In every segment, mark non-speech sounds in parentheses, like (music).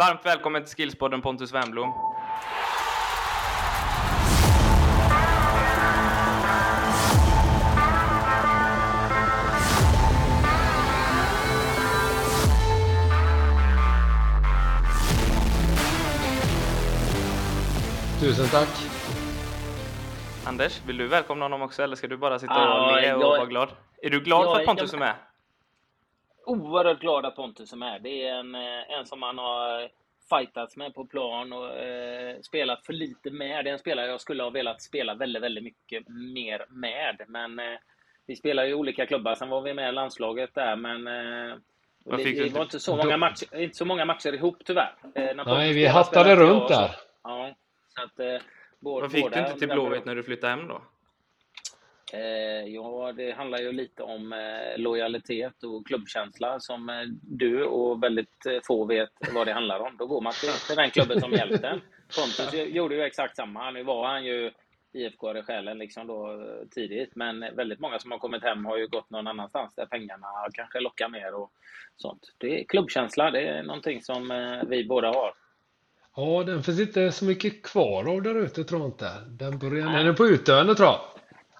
Varmt välkommen till Skillspodden Pontus Wernbloom. Tusen tack. Anders, vill du välkomna honom också eller ska du bara sitta Ja, och le och jag- vara glad? Är du glad Ja, för att Pontus jag- är med? Oerhört glad att Pontus är med. Det är en, eh, en som man har fightats med på plan och eh, spelat för lite med. Det är en spelare jag skulle ha velat spela väldigt, väldigt mycket mer med. Men eh, vi spelar ju i olika klubbar. Sen var vi med i landslaget där, men eh, det, det inte- var inte så, många matcher, inte så många matcher ihop tyvärr. Eh, Nej, vi hattade runt där. Ja, så att, eh, både- Vad fick du inte till Blåvitt när du flyttade hem då? Eh, ja, det handlar ju lite om eh, lojalitet och klubbkänsla som eh, du och väldigt få vet vad det handlar om. Då går man till, den klubben som hjälpt en. Pontus (laughs) gjorde ju exakt samma. Nu var han ju IFK i själen liksom då tidigt, men väldigt många som har kommit hem har ju gått någon annanstans där pengarna kanske lockar mer och sånt. Det är klubbkänsla, det är någonting som vi båda har. Ja, den finns inte så mycket kvar av där ute tror jag inte. Den börjar, den är på utdöende tror jag.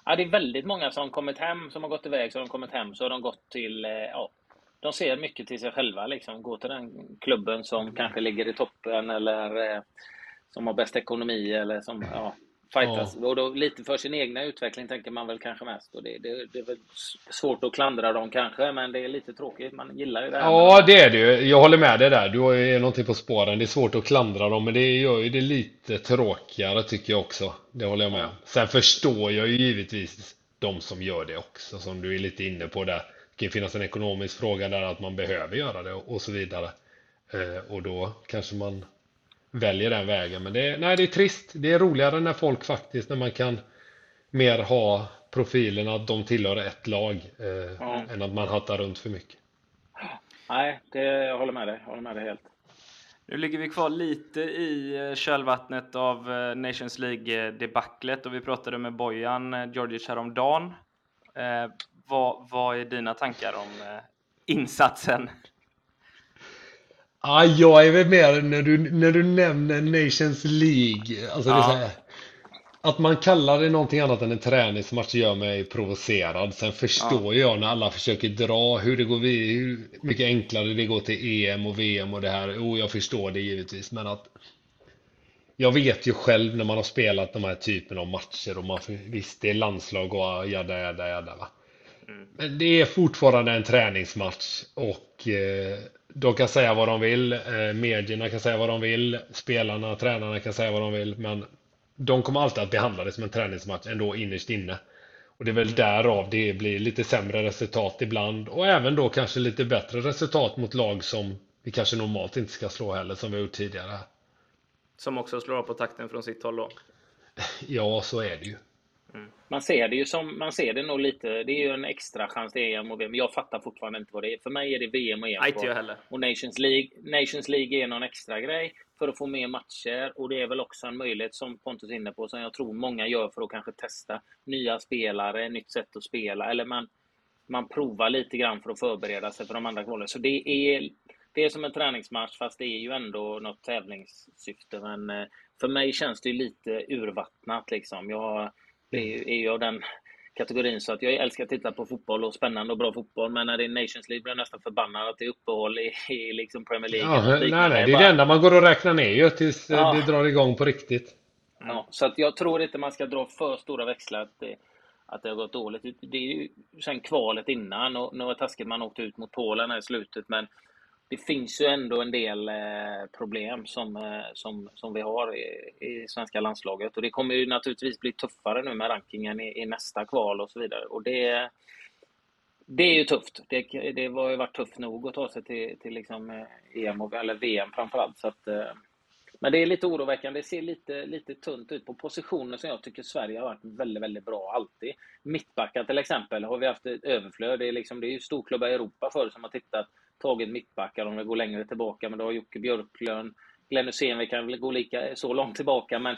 Ja, det är väldigt många som kommit hem, som har gått iväg, så har de kommit hem, så har de gått till, eh, ja, de ser mycket till sig själva liksom. Gå till den klubben som kanske ligger i toppen eller eh, som har bäst ekonomi eller som, ja, fightas. Och då lite för sin egna utveckling tänker man väl kanske mest. Och det, det, det är väl svårt att klandra dem kanske, men det är lite tråkigt. Man gillar ju det här. Ja, det är det ju. Jag håller med dig där. Du ju någonting på spåren. Det är svårt att klandra dem, men det gör ju det lite tråkigare tycker jag också. Det håller jag med om. Sen förstår jag ju givetvis de som gör det också, som du är lite inne på där. Det kan ju finnas en ekonomisk fråga där att man behöver göra det och så vidare. Eh, Och då kanske man väljer den vägen. Men det är, nej, det är trist. Det är roligare när folk faktiskt, när man kan mer ha profilen att de tillhör ett lag eh, Ja. än att man hattar runt för mycket. Nej, det, jag håller med dig. Jag håller med dig helt. Nu ligger vi kvar lite i eh, kölvattnet av eh, Nations League-debaclet och vi pratade med Bojan eh, Djordjic häromdagen. Eh, vad, vad är dina tankar om eh, insatsen? Ja, jag är väl mer när du, när du nämner Nations League. Alltså Ja. här, att man kallar det någonting annat än en träningsmatch gör mig provocerad. Sen förstår jag när alla försöker dra hur det går, hur mycket enklare det går till EM och VM och det här. Jo, jag förstår det givetvis, men att jag vet ju själv när man har spelat de här typen av matcher och man, visst det är landslag och jada jada jada va. Men det är fortfarande en träningsmatch och eh, de kan säga vad de vill. Eh, medierna kan säga vad de vill. Spelarna, tränarna kan säga vad de vill. Men de kommer alltid att behandla det som en träningsmatch ändå innerst inne. Och det är väl därav det blir lite sämre resultat ibland. Och även då kanske lite bättre resultat mot lag som vi kanske normalt inte ska slå heller, som vi har gjort tidigare. Som också slår av på takten från sitt håll då. Ja, så är det ju. Man ser det ju som, man ser det nog lite, det är ju en extra chans till EM och VM. Jag fattar fortfarande inte vad det är. För mig är det VM och EM. Inte jag heller. Och Nations League, Nations League är någon extra grej för att få mer matcher. Och det är väl också en möjlighet som Pontus är inne på, som jag tror många gör för att kanske testa nya spelare, nytt sätt att spela. Eller man, man provar lite grann för att förbereda sig för de andra kvalen. Så det är, det är som en träningsmatch, fast det är ju ändå något tävlingssyfte. Men eh, för mig känns det ju lite urvattnat liksom. Jag är ju- är ju av den kategorin så att jag älskar att titta på fotboll och spännande och bra fotboll. Men när det är Nations League blir jag nästan förbannad att det är uppehåll i, i liksom Premier League. Ja, nej, nej, det är Bara- det enda man går och räknar ner ju tills Ja. det drar igång på riktigt. Ja, så att jag tror inte man ska dra för stora växlar att det, att det har gått dåligt. Det är ju sen kvalet innan och nu var det taskigt man åkte ut mot Polen här i slutet men det finns ju ändå en del eh, problem som, eh, som, som vi har i, i svenska landslaget och det kommer ju naturligtvis bli tuffare nu med rankingen i, i nästa kval och så vidare och det det är ju tufft. Det, det var ju varit tufft nog att ta sig till, till liksom eh, EM, och, eller VM framförallt. Så att, eh, men det är lite oroväckande. Det ser lite, lite tunt ut på positioner som jag tycker Sverige har varit väldigt, väldigt bra alltid. Mittbackar till exempel har vi haft ett överflöd. Det är, liksom, det är ju storklubbar i Europa förr som har tittat, tagit mittbackar om vi går längre tillbaka. Men då har Jocke Björklund, Glenn Hysén, vi kan väl gå lika så långt tillbaka. Men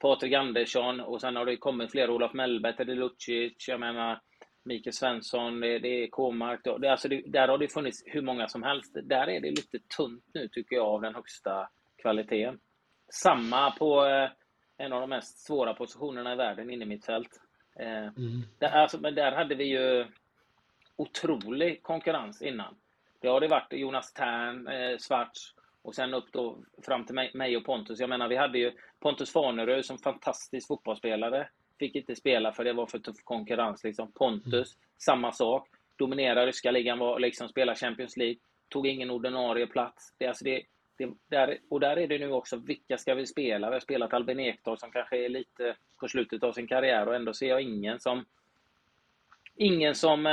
Patrik Andersson och sen har det kommit fler, Olof Mellberg, Teddy Lucic, jag menar Mikael Svensson, det, det är Kåmark. Det, alltså det, där har det funnits hur många som helst. Där är det lite tunt nu tycker jag av den högsta kvaliteten. Samma på eh, en av de mest svåra positionerna i världen inne mitt fält. Eh, mm. där, alltså, men där hade vi ju otrolig konkurrens innan. Det har det varit Jonas Tern, eh, Svarts och sen upp då fram till mig, mig och Pontus. Jag menar, vi hade ju Pontus Farnerö som fantastisk fotbollsspelare. Fick inte spela för det var för tuff konkurrens. Liksom. Pontus, mm. samma sak. Dominerade ryska ligan, var, liksom, spelade Champions League. Tog ingen ordinarie plats. Det, alltså det, det, där, och där är det nu också, vilka ska vi spela? Vi har spelat Albin Ekdal som kanske är lite på slutet av sin karriär och ändå ser jag ingen som Ingen som eh,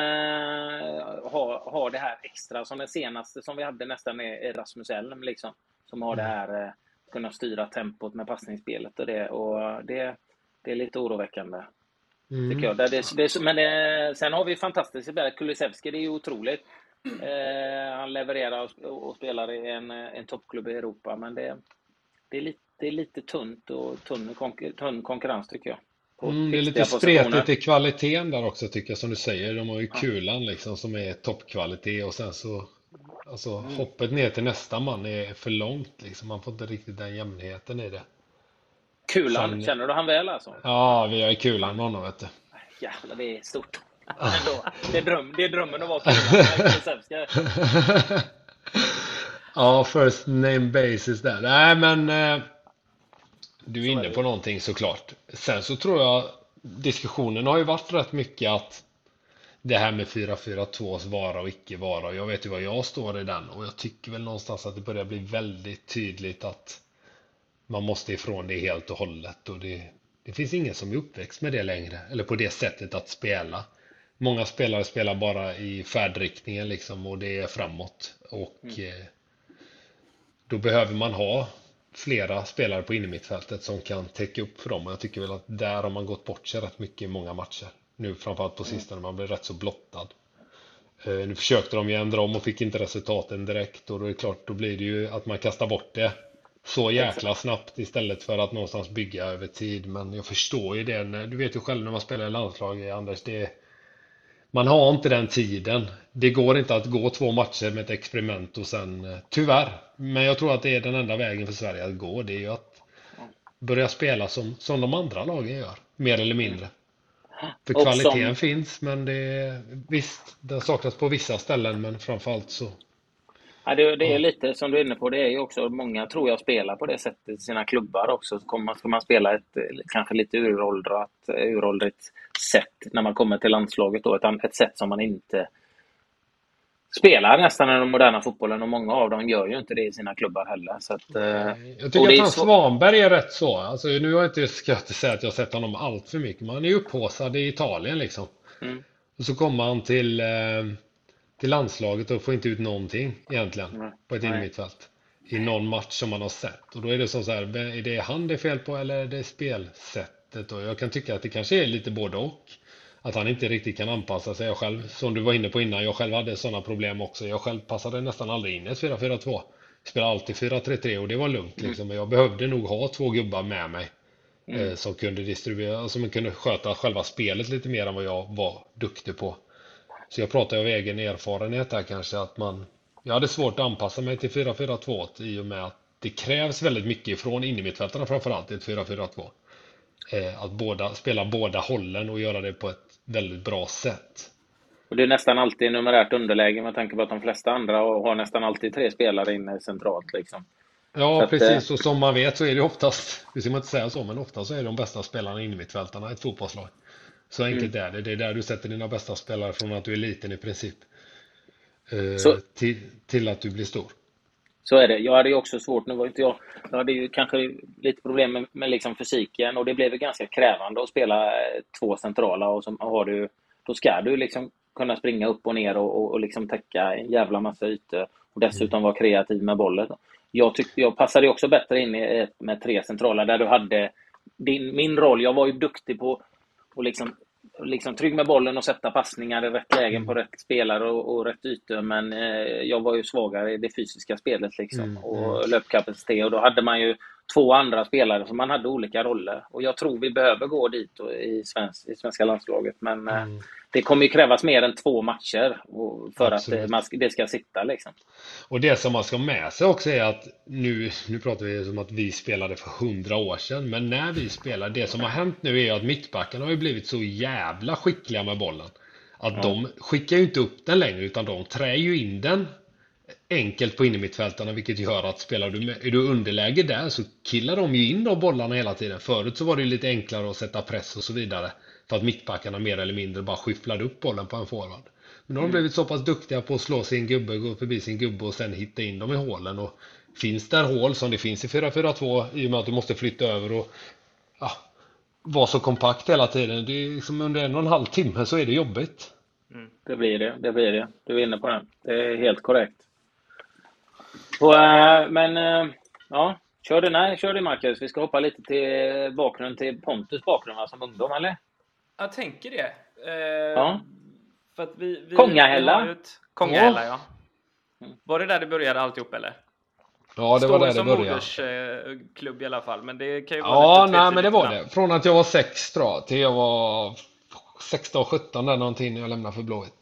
har, har det här extra som den senaste som vi hade nästan är Rasmus Elm liksom. Som har det mm. här, eh, kunna styra tempot med passningsspelet och det. Och det, det är lite oroväckande. Mm. Tycker jag. Det, det, det, men det, sen har vi fantastiska spelare. Kulusevski, det är ju otroligt. Eh, han levererar och, och, spelar i en, en toppklubb i Europa, men det, det, är, lite, det är lite tunt och tunn, konkur, tunn konkurrens tycker jag. Mm, det är lite spretigt i kvaliteten där också tycker jag som du säger. De har ju kulan liksom som är toppkvalitet och sen så Alltså mm. hoppet ner till nästa man är för långt liksom. Man får inte riktigt den jämnheten i det. Kulan, sen, känner du han väl alltså? Ja, vi har ju kulan med honom vet du. Jävlar, det är stort. (laughs) Ändå. Det, är dröm, det är drömmen att vara (laughs) kulan. ja, first name basis där. Nej, men eh, du är inne på någonting såklart. Sen så tror jag diskussionen har ju varit rätt mycket att det här med 4-4-2s vara och icke vara. Jag vet ju var jag står i den och jag tycker väl någonstans att det börjar bli väldigt tydligt att man måste ifrån det helt och hållet och det, det finns ingen som är uppväxt med det längre eller på det sättet att spela. Många spelare spelar bara i färdriktningen liksom och det är framåt och mm. eh, då behöver man ha flera spelare på innermittfältet som kan täcka upp för dem och jag tycker väl att där har man gått bort sig rätt mycket i många matcher. Nu framförallt på sistone, man blir rätt så blottad. Eh, nu försökte de ju ändra om och fick inte resultaten direkt och då är det klart, då blir det ju att man kastar bort det så jäkla snabbt istället för att någonstans bygga över tid. Men jag förstår ju det. Du vet ju själv när man spelar i landslag, Anders. Det, man har inte den tiden. Det går inte att gå två matcher med ett experiment och sen, eh, tyvärr. Men jag tror att det är den enda vägen för Sverige att gå. Det är ju att börja spela som, som de andra lagen gör, mer eller mindre. För kvaliteten som... finns, men det, visst, den saknas på vissa ställen, men framförallt så Ja, det, det, är lite som du är inne på, det är ju också många tror jag spelar på det sättet i sina klubbar också. Så kommer man, ska man spela ett kanske lite uråldrat, uråldrigt sätt när man kommer till landslaget då, ett, ett sätt som man inte spelar nästan i den moderna fotbollen och många av dem gör ju inte det i sina klubbar heller. Så att, eh, jag tycker att han Svanberg är rätt så. Alltså, nu har jag inte, ska jag inte säga att jag sett honom allt för mycket, men han är ju upphaussad i Italien liksom. Mm. Och så kommer han till eh, till landslaget och får inte ut någonting egentligen Nej. på ett innermittfält i någon match som man har sett. Och då är det som så här, är det han det är fel på eller är det spelsättet? Och jag kan tycka att det kanske är lite både och. Att han inte riktigt kan anpassa sig. Jag själv, som du var inne på innan, jag själv hade sådana problem också. Jag själv passade nästan aldrig in i ett 4-4-2. Spelade alltid 4-3-3 och det var lugnt mm. liksom. Men jag behövde nog ha två gubbar med mig. Mm. Eh, som kunde distribuera, som kunde sköta själva spelet lite mer än vad jag var duktig på. Så jag pratar av egen erfarenhet här kanske att man Jag hade svårt att anpassa mig till 4-4-2 i och med att det krävs väldigt mycket från innermittfältarna framförallt i ett 4-4-2. Eh, att båda, spela båda hållen och göra det på ett väldigt bra sätt. Och det är nästan alltid numerärt underläge med tanke på att de flesta andra har nästan alltid tre spelare inne centralt. Liksom. Ja, att, precis. Eh, och som man vet så är det oftast, det ska man inte säga så, men ofta så är de bästa spelarna innermittfältarna i ett fotbollslag. Så enkelt mm. är det. Det är där du sätter dina bästa spelare från att du är liten i princip. Eh, till, till att du blir stor. Så är det. Jag hade ju också svårt, nu var inte jag, jag hade ju kanske lite problem med, med liksom fysiken och det blev ganska krävande att spela eh, två centrala och så har du, då ska du liksom kunna springa upp och ner och, och, och liksom täcka en jävla massa ytor och dessutom mm. vara kreativ med bollen. Jag, tyckte, jag passade också bättre in i, med tre centrala där du hade din, min roll. Jag var ju duktig på och liksom, liksom trygg med bollen och sätta passningar i rätt lägen på mm. rätt spelare och, och rätt ytor. Men eh, jag var ju svagare i det fysiska spelet liksom, mm, och mm. löpkapacitet. Och då hade man ju två andra spelare som man hade olika roller. Och jag tror vi behöver gå dit i, svensk, i svenska landslaget. Men eh, mm. Det kommer ju krävas mer än två matcher för Absolut. att man, det ska sitta. Liksom. Och det som man ska med sig också är att nu, nu pratar vi som att vi spelade för hundra år sedan, men när vi spelar, det som har hänt nu är att mittbackarna har ju blivit så jävla skickliga med bollen. Att ja. de skickar ju inte upp den längre, utan de trär ju in den enkelt på innermittfältarna, vilket gör att spelar du, med, är du underläge där så killar de ju in de bollarna hela tiden. Förut så var det lite enklare att sätta press och så vidare. För att mittbackarna mer eller mindre bara skyfflade upp bollen på en forward. Men nu har de mm. blivit så pass duktiga på att slå sin gubbe, gå förbi sin gubbe och sen hitta in dem i hålen. Och finns där hål som det finns i 4-4-2 i och med att du måste flytta över och ja, vara så kompakt hela tiden. Det är liksom under en och en halv timme så är det jobbigt. Mm. Det blir det, det blir det. Du är inne på det. Det är helt korrekt. Och, äh, men äh, ja, kör du, nej, kör du Marcus. Vi ska hoppa lite till bakgrunden till Pontus bakgrund som ungdom, eller? Jag tänker det. Eh, ja. För att vi, vi, Kongahälla? Vi Kongahälla, ja. Mm. Var det där det började alltihop, eller? Ja, det Står var där det började. som modersklubb i alla fall, men det kan ju vara Ja, nej, men det var det. Från att jag var 6 tror jag, till jag var 16, 17 där någonting när jag lämnade för Blåvitt.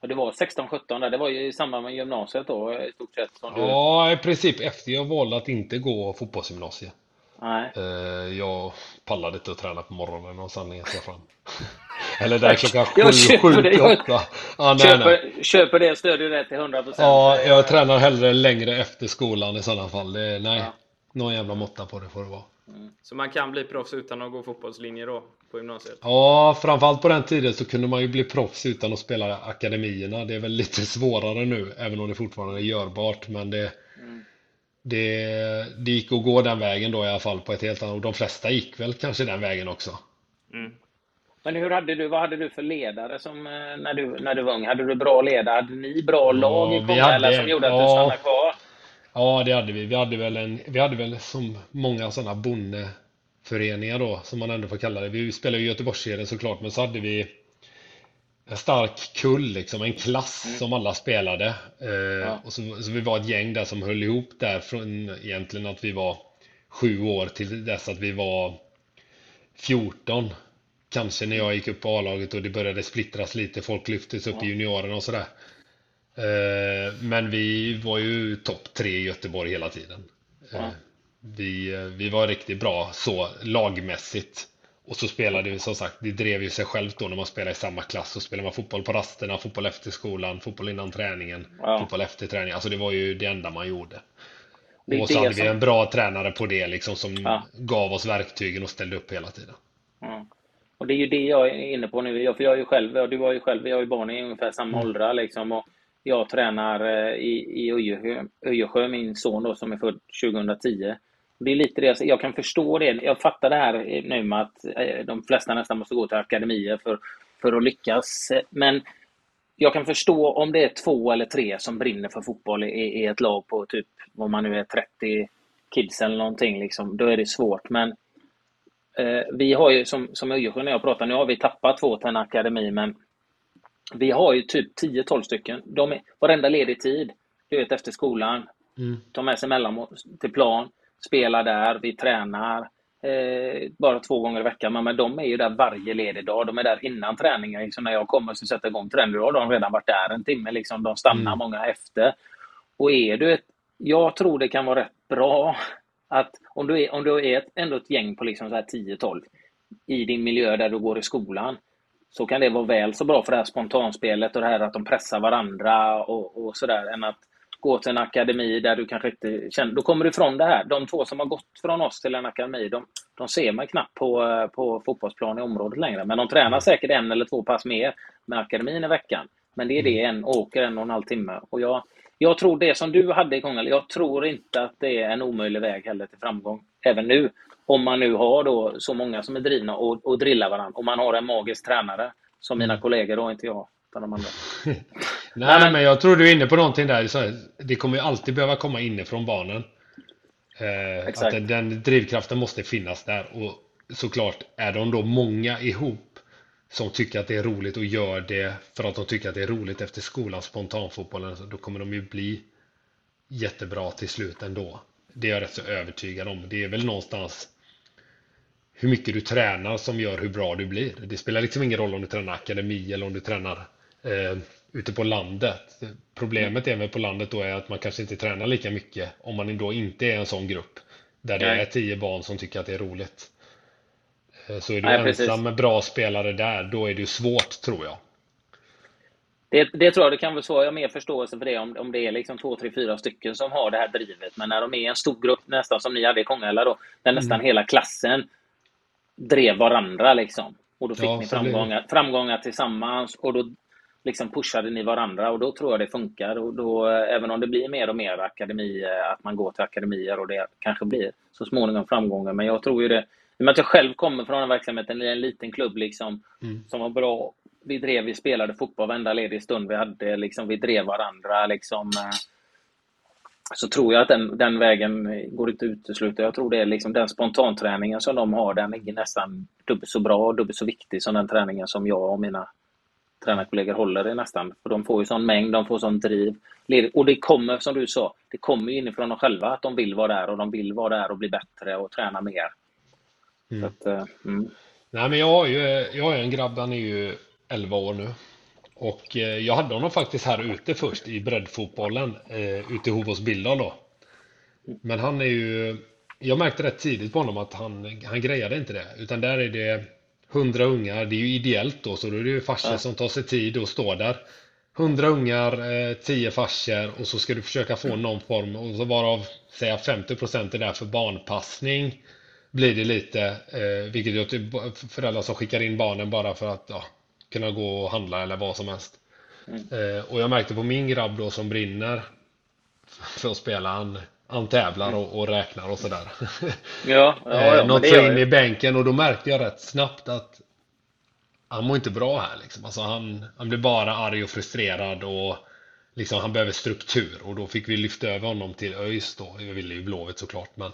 Och det var 16-17 där, det var ju i samband med gymnasiet då i stort sett? Som du... Ja, i princip efter jag valde att inte gå fotbollsgymnasiet. Nej. Eh, jag pallade inte att träna på morgonen och sanningen ska fram. Eller där klockan sju, sju till åtta. Ja, köper, köper det, stödjer det till 100%. Ja, jag tränar hellre längre efter skolan i sådana fall. Det, nej, ja. någon jävla måtta på det får det vara. Mm. Så man kan bli proffs utan att gå fotbollslinje då? på gymnasiet? Ja, framförallt på den tiden så kunde man ju bli proffs utan att spela akademierna. Det är väl lite svårare nu, även om det fortfarande är görbart. Men det, mm. Det, det gick att gå den vägen då i alla fall på ett helt annat... Och de flesta gick väl kanske den vägen också. Mm. Men hur hade du, vad hade du för ledare som, eh, när, du, när du var ung? Hade du bra ledare? Hade ni bra lag i Konga som gjorde att ja, du stannade kvar? Ja, det hade vi. Vi hade väl, en, vi hade väl som många sådana bonde föreningar då, som man ändå får kalla det. Vi spelade ju Göteborgsserien såklart, men så hade vi en stark kull, liksom, en klass mm. som alla spelade. Eh, ja. och så, så, vi var ett gäng där som höll ihop där från egentligen att vi var sju år till dess att vi var 14. Kanske när jag gick upp på A-laget och det började splittras lite, folk lyftes upp ja. i juniorerna och sådär. Eh, men vi var ju topp tre i Göteborg hela tiden. Ja. Eh, vi, eh, vi var riktigt bra så lagmässigt. Och så spelade vi som sagt, det drev ju sig självt då när man spelar i samma klass. Så spelar man fotboll på rasterna, fotboll efter skolan, fotboll innan träningen, ja. fotboll efter träningen. Alltså det var ju det enda man gjorde. Och så hade som... vi en bra tränare på det liksom som ja. gav oss verktygen och ställde upp hela tiden. Ja. Och det är ju det jag är inne på nu. För jag är ju själv, och du var ju själv, vi har ju barn i ungefär samma mm. åldrar liksom. Och jag tränar eh, i, i Öjersjö, Öjersjö, min son då som är född 2010. Det är lite det, jag kan förstå det. Jag fattar det här nu med att eh, de flesta nästan måste gå till akademier för, för att lyckas. Men jag kan förstå om det är två eller tre som brinner för fotboll i, i ett lag på typ, vad man nu är, 30 kids eller någonting. Liksom, då är det svårt. Men eh, vi har ju, som, som Öjersjö när jag pratar, nu har vi tappat två till en akademi, men vi har ju typ 10-12 stycken. De är, varenda ledig tid, du vet efter skolan, mm. tar med sig mellanmål till plan spelar där, vi tränar eh, bara två gånger i veckan. Men, men de är ju där varje ledig dag. De är där innan träningen. Liksom när jag kommer och sätter igång träningen, då har de redan varit där en timme. Liksom. De stannar mm. många efter. Och är du ett, jag tror det kan vara rätt bra att om du är, om du är ett, ändå ett gäng på liksom 10-12 i din miljö där du går i skolan så kan det vara väl så bra för det här spontanspelet och det här att de pressar varandra och, och sådär än att gå till en akademi där du kanske inte känner... Då kommer du ifrån det här. De två som har gått från oss till en akademi, de, de ser man knappt på, på fotbollsplan i området längre. Men de tränar säkert en eller två pass mer med akademin i veckan. Men det är det, en åker en och en halv timme. Och jag, jag tror det som du hade i Kungälv, jag tror inte att det är en omöjlig väg heller till framgång, även nu. Om man nu har då så många som är drivna och, och drillar varandra. Om man har en magisk tränare, som mina mm. kollegor då, inte jag utan de andra. (laughs) Nej, men... men jag tror du är inne på någonting där. Det kommer ju alltid behöva komma inifrån barnen. Eh, att den, den, drivkraften måste finnas där. Och såklart, är de då många ihop som tycker att det är roligt och gör det för att de tycker att det är roligt efter skolan, spontanfotbollen, då kommer de ju bli jättebra till slut ändå. Det är jag rätt så övertygad om. Det är väl någonstans hur mycket du tränar som gör hur bra du blir. Det spelar liksom ingen roll om du tränar akademi eller om du tränar eh, ute på landet. Problemet är med på landet då är att man kanske inte tränar lika mycket om man då inte är en sån grupp där det Nej. är tio barn som tycker att det är roligt. Eh, Så är du Nej, precis. ensam med bra spelare där, då är det svårt tror jag. Det, det tror jag, det kan väl så, jag har mer förståelse för det om, om det är liksom två, tre, fyra stycken som har det här drivet. Men när de är en stor grupp, nästan som ni hade i Kongälva då, där nästan Mm. hela klassen drev varandra liksom. Och då fick Ja, ni det. framgångar, framgångar tillsammans och då liksom pushade ni varandra och då tror jag det funkar. Och då, eh, även om det blir mer och mer akademi, eh, att man går till akademier och det kanske blir så småningom framgångar. Men jag tror ju det, i och med att jag själv kommer från den verksamheten i en liten klubb liksom, Mm. som var bra. Vi drev, vi spelade fotboll varenda ledig stund vi hade. Liksom, vi drev varandra. Liksom, eh, så tror jag att den, den vägen går inte att utesluta. Jag tror det är liksom den spontanträningen som de har, den är nästan dubbelt så bra och dubbelt så viktig som den träningen som jag och mina tränarkollegor håller i nästan. För de får ju sån mängd, de får sån driv. Och det kommer, som du sa, det kommer ju inifrån dem själva att de vill vara där och de vill vara där och bli bättre och träna mer. Mm. Att, eh, mm. Nej, men jag har ju, jag har en grabb, han är ju 11 år nu. Och eh, jag hade honom faktiskt här ute först i breddfotbollen, eh, ute i Hovås Billdal då. Men han är ju, jag märkte rätt tidigt på honom att han, han grejade inte det. Utan där är det 100 ungar, det är ju ideellt då, så då är det ju farsor Ja. som tar sig tid och står där. 100 ungar, eh, 10 farsor och så ska du försöka få någon form, och så varav säga 50% är där för barnpassning blir det lite, eh, vilket gör typ föräldrar som skickar in barnen bara för att ja, kunna gå och handla eller vad som helst. Eh, och jag märkte på min grabb då som brinner för att spela, han, han tävlar och, och räknar och sådär. Ja, ja, (laughs) ja, eh, något så in i bänken och då märkte jag rätt snabbt att han mår inte bra här liksom. Alltså han, han blir bara arg och frustrerad och liksom han behöver struktur och då fick vi lyfta över honom till ÖIS då. Jag ville ju Blåvitt såklart men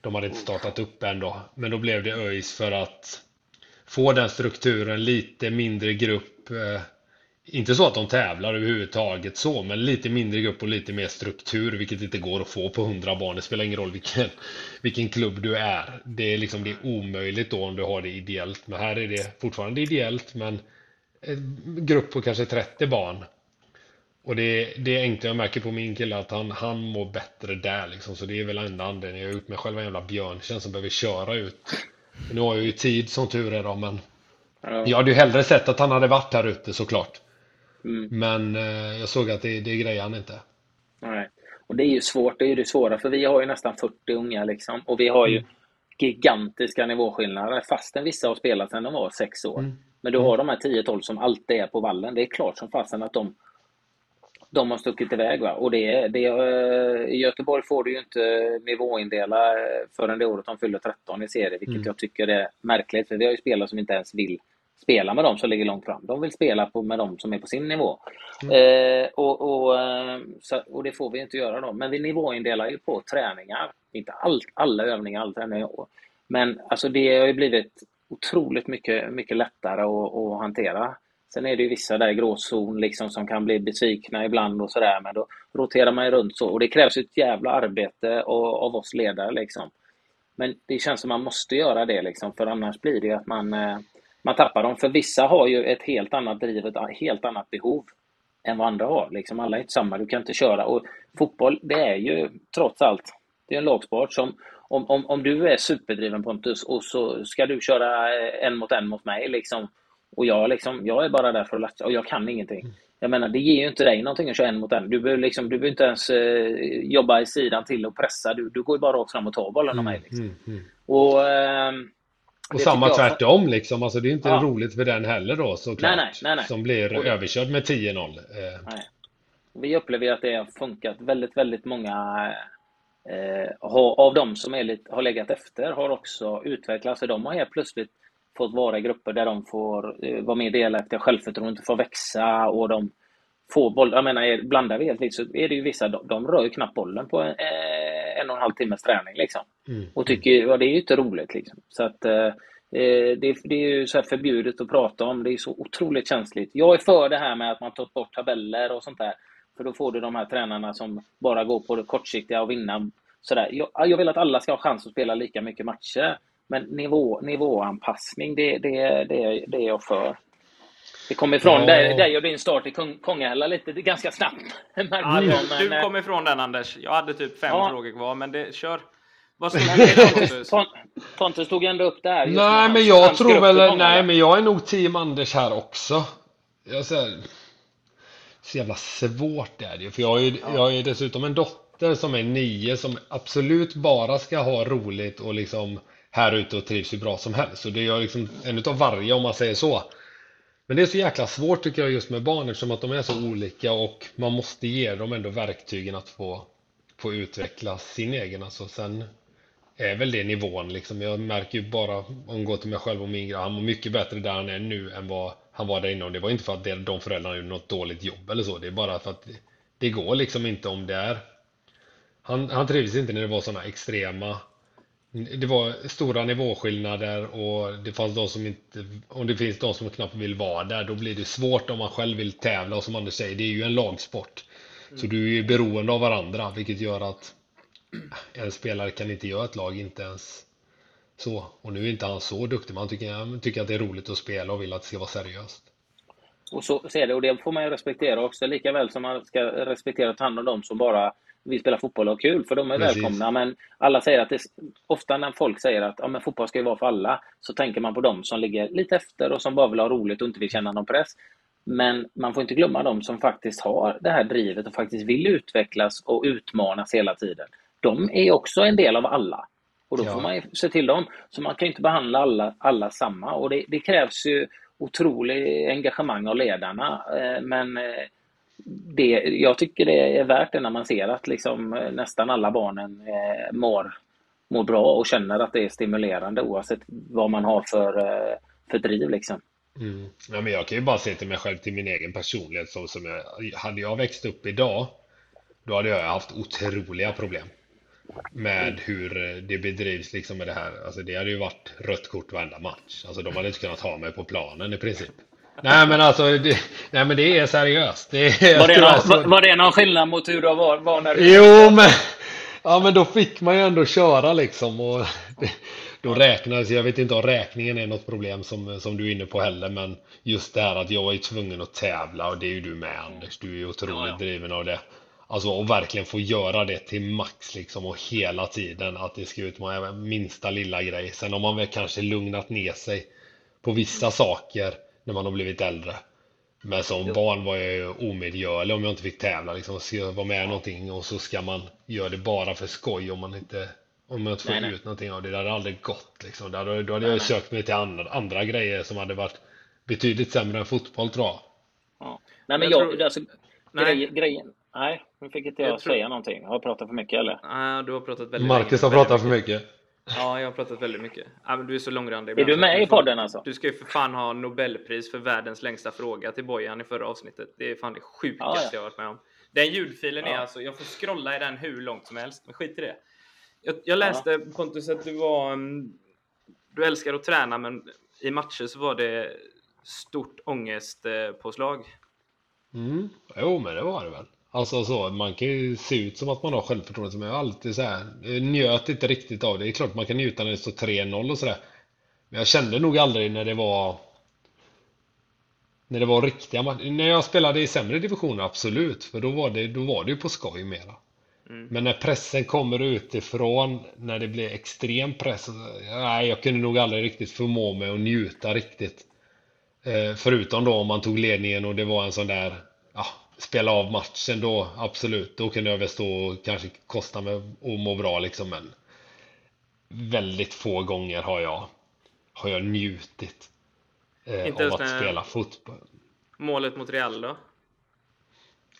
de hade inte startat upp än då. Men då blev det ÖIS för att få den strukturen, lite mindre grupp. Eh, inte så att de tävlar överhuvudtaget så, men lite mindre grupp och lite mer struktur, vilket inte går att få på 100 barn. Det spelar ingen roll vilken, vilken klubb du är. Det är liksom det är omöjligt då om du har det ideellt. Men här är det fortfarande ideellt, men en grupp på kanske 30 barn. Och det, det är enkelt, jag märker på min kille att han, han mår bättre där liksom. Så det är väl enda anledningen. Jag har gjort mig själv en jävla björntjänst som behöver köra ut. Nu har jag ju tid som tur är då, men Ja. jag hade ju hellre sett att han hade varit här ute såklart. Mm. Men eh, jag såg att det, det grejer han inte. Nej. Och det är ju svårt, det är ju det svåra, för vi har ju nästan 40 unga liksom. Och vi har ju Mm. gigantiska nivåskillnader, fastän vissa har spelat sedan de var sex år. Mm. Men du har de här 10-12 som alltid är på vallen. Det är klart som fasen att de, de har stuckit iväg. Va? Och det, det, eh, I Göteborg får du ju inte nivåindela förrän det året de fyller 13 i serie, vilket Mm. jag tycker är märkligt. För vi har ju spelare som inte ens vill spela med dem som ligger långt fram. De vill spela på, med dem som är på sin nivå. Eh, och, och, eh, så, och det får vi inte göra då. Men vi nivåindelar ju på träningar. Inte all, alla övningar, all träning. Men alltså det har ju blivit otroligt mycket, mycket lättare att, att hantera. Sen är det ju vissa där i gråzon liksom som kan bli besvikna ibland och sådär. Men då roterar man ju runt så. Och det krävs ett jävla arbete av, av oss ledare liksom. Men det känns som man måste göra det liksom. För annars blir det ju att man, eh, man tappar dem. För vissa har ju ett helt annat driv, ett helt annat behov än vad andra har. Liksom alla är inte samma, du kan inte köra. Och fotboll, det är ju trots allt, det är en lagsport som om, om, om du är superdriven Pontus och så ska du köra eh, en mot en mot mig liksom. Och jag, liksom, jag är bara där för att latcha och jag kan ingenting. Jag menar, det ger ju inte dig någonting att köra en mot en. Du behöver, liksom, du behöver inte ens eh, jobba i sidan till och pressa. Du, du går ju bara rakt fram och tar bollen av mig. Liksom. Mm, mm. Och, ehm, Och samma jag- tvärtom liksom. Alltså det är inte Ja. roligt för den heller då såklart. Nej, nej, nej. Som blir Och- överkörd med 10-0. Eh. Vi upplever ju att det har funkat. Väldigt, väldigt många eh, har, av de som är lite, har legat efter har också utvecklats. De har helt plötsligt fått vara i grupper där de får eh, vara mer delaktiga, självförtroendet får växa och de får boll. Jag menar, blandar vi helt så är det ju vissa, de, de rör ju knappt bollen på en, eh, en och en halv timmes träning liksom. mm. Och tycker, ja, det är ju inte roligt liksom. Så att eh, eh, det, det är ju så här förbjudet att prata om. Det är så otroligt känsligt. Jag är för det här med att man tar bort tabeller och sånt där. För då får du de här tränarna som bara går på det kortsiktiga och vinna. Sådär. Jag, jag vill att alla ska ha chans att spela lika mycket matcher. Men nivå, nivåanpassning, det, det, det, det är jag för. Det kom ifrån Ja. dig, dig och din start i Kung- Kongahälla lite det är ganska snabbt. (laughs) Ja, jag, du, men, du kom ifrån den Anders. Jag hade typ fem Ja. frågor kvar, men det, kör. Vad det Pontus? Pon- Pontus tog ändå upp det här. Nej, men jag tror väl, nej, men jag är nog team Anders här också. Jag säger, så jävla svårt är det ju, för jag har ju, jag har ju dessutom en dotter som är nio som absolut bara ska ha roligt och liksom här ute och trivs hur bra som helst. Så det är liksom en utav varje om man säger så. Men det är så jäkla svårt tycker jag just med barn eftersom att de är så olika och man måste ge dem ändå verktygen att få, få utveckla sin egen. Alltså sen är väl det nivån liksom. Jag märker ju bara om jag går till mig själv och min grabb, han mår mycket bättre där han är nu än vad han var där innan. Och det var inte för att de föräldrarna gjorde något dåligt jobb eller så. Det är bara för att det, går liksom inte om det är. Han, han trivdes inte när det var sådana extrema det var stora nivåskillnader och det fanns de som inte, om det finns de som knappt vill vara där, då blir det svårt om man själv vill tävla och som Anders säger, det är ju en lagsport. Så du är ju beroende av varandra, vilket gör att en spelare kan inte göra ett lag, inte ens så. Och nu är inte han så duktig, men han tycker, han tycker att det är roligt att spela och vill att det ska vara seriöst. Och så ser det, och det får man ju respektera också, lika väl som man ska respektera och ta hand om dem som bara vill spela fotboll och ha kul, för de är Precis. välkomna. Men alla säger att det, ofta när folk säger att ja, men fotboll ska ju vara för alla, så tänker man på dem som ligger lite efter och som bara vill ha roligt och inte vill känna någon press. Men man får inte glömma dem som faktiskt har det här drivet och faktiskt vill utvecklas och utmanas hela tiden. De är också en del av alla. Och då Ja. får man ju se till dem. Så man kan ju inte behandla alla, alla samma. Och det, det krävs ju otroligt engagemang av ledarna. Eh, Men eh, det, jag tycker det är värt det när man ser att liksom eh, nästan alla barnen eh, mår, mår bra och känner att det är stimulerande oavsett vad man har för, eh, för driv. Liksom. Mm. Ja, men jag kan ju bara se till mig själv, till min egen personlighet. Så som jag, hade jag växt upp idag, då hade jag haft otroliga problem med hur eh, det bedrivs liksom med det här. Alltså det hade ju varit rött kort varenda match. Alltså de hade inte kunnat ha mig på planen i princip. Nej men alltså, det, nej men det är seriöst. Det är, Var, det någon, så- var, det någon skillnad mot hur du var, var när du... Jo, men, ja, men då fick man ju ändå köra liksom. Och det, då räknades, jag vet inte om räkningen är något problem som, som du är inne på heller, men just det här att jag är tvungen att tävla och det är ju du med Anders. Du är ju otroligt Ja, ja. driven av det. Alltså och verkligen få göra det till max liksom och hela tiden att det ska utmana minsta lilla grej. Sen har man väl kanske lugnat ner sig på vissa saker när man har blivit äldre. Men som barn var jag ju omedgörlig om jag inte fick tävla. Liksom, ska jag vara med i någonting och så ska man göra det bara för skoj om man inte, om man inte får Nej, nej. ut någonting av det. Det hade aldrig gått. Liksom. Då hade, då hade jag ju sökt mig till andra, andra grejer som hade varit betydligt sämre än fotboll tror jag. Ja. Nej, men Jag jag... tror- Alltså, Nej. grej, grejen... Nej, nu fick inte jag, Jag tror- säga någonting. Har jag pratat för mycket eller? Ah, du har pratat väldigt Marcus länge. har pratat för mycket. Ja, jag har pratat väldigt mycket. Ah, men du är så långrandig. Är du med i podden alltså? Du ska ju för fan ha Nobelpris för världens längsta fråga till Bojan i förra avsnittet. Det är fan det sjukaste Ja, ja. jag har varit med om. Den ljudfilen är Ja. alltså, jag får scrolla i den hur långt som helst, men skit i det. Jag, jag läste Pontus att du var, mm, du älskar att träna, men i matcher så var det stort ångestpåslag. Mm. Jo, men det var det väl. Alltså så, man kan ju se ut som att man har självförtroende, men jag har alltid så här, njöt inte riktigt av det. Det är klart man kan njuta när det står 3-0 och sådär. Men jag kände nog aldrig när det var när det var riktiga matcher. När jag spelade i sämre divisioner, absolut. För då var det, då var det ju på skoj mera. Mm. Men när pressen kommer utifrån, när det blir extrem press. Nej, jag kunde nog aldrig riktigt förmå mig att njuta riktigt. Eh, förutom då om man tog ledningen och det var en sån där, spela av matchen då, absolut. Då kunde jag väl stå och kanske kosta mig och må bra liksom. Men väldigt få gånger har jag, har jag njutit eh, Inte av att spela fotboll. Målet mot Real då?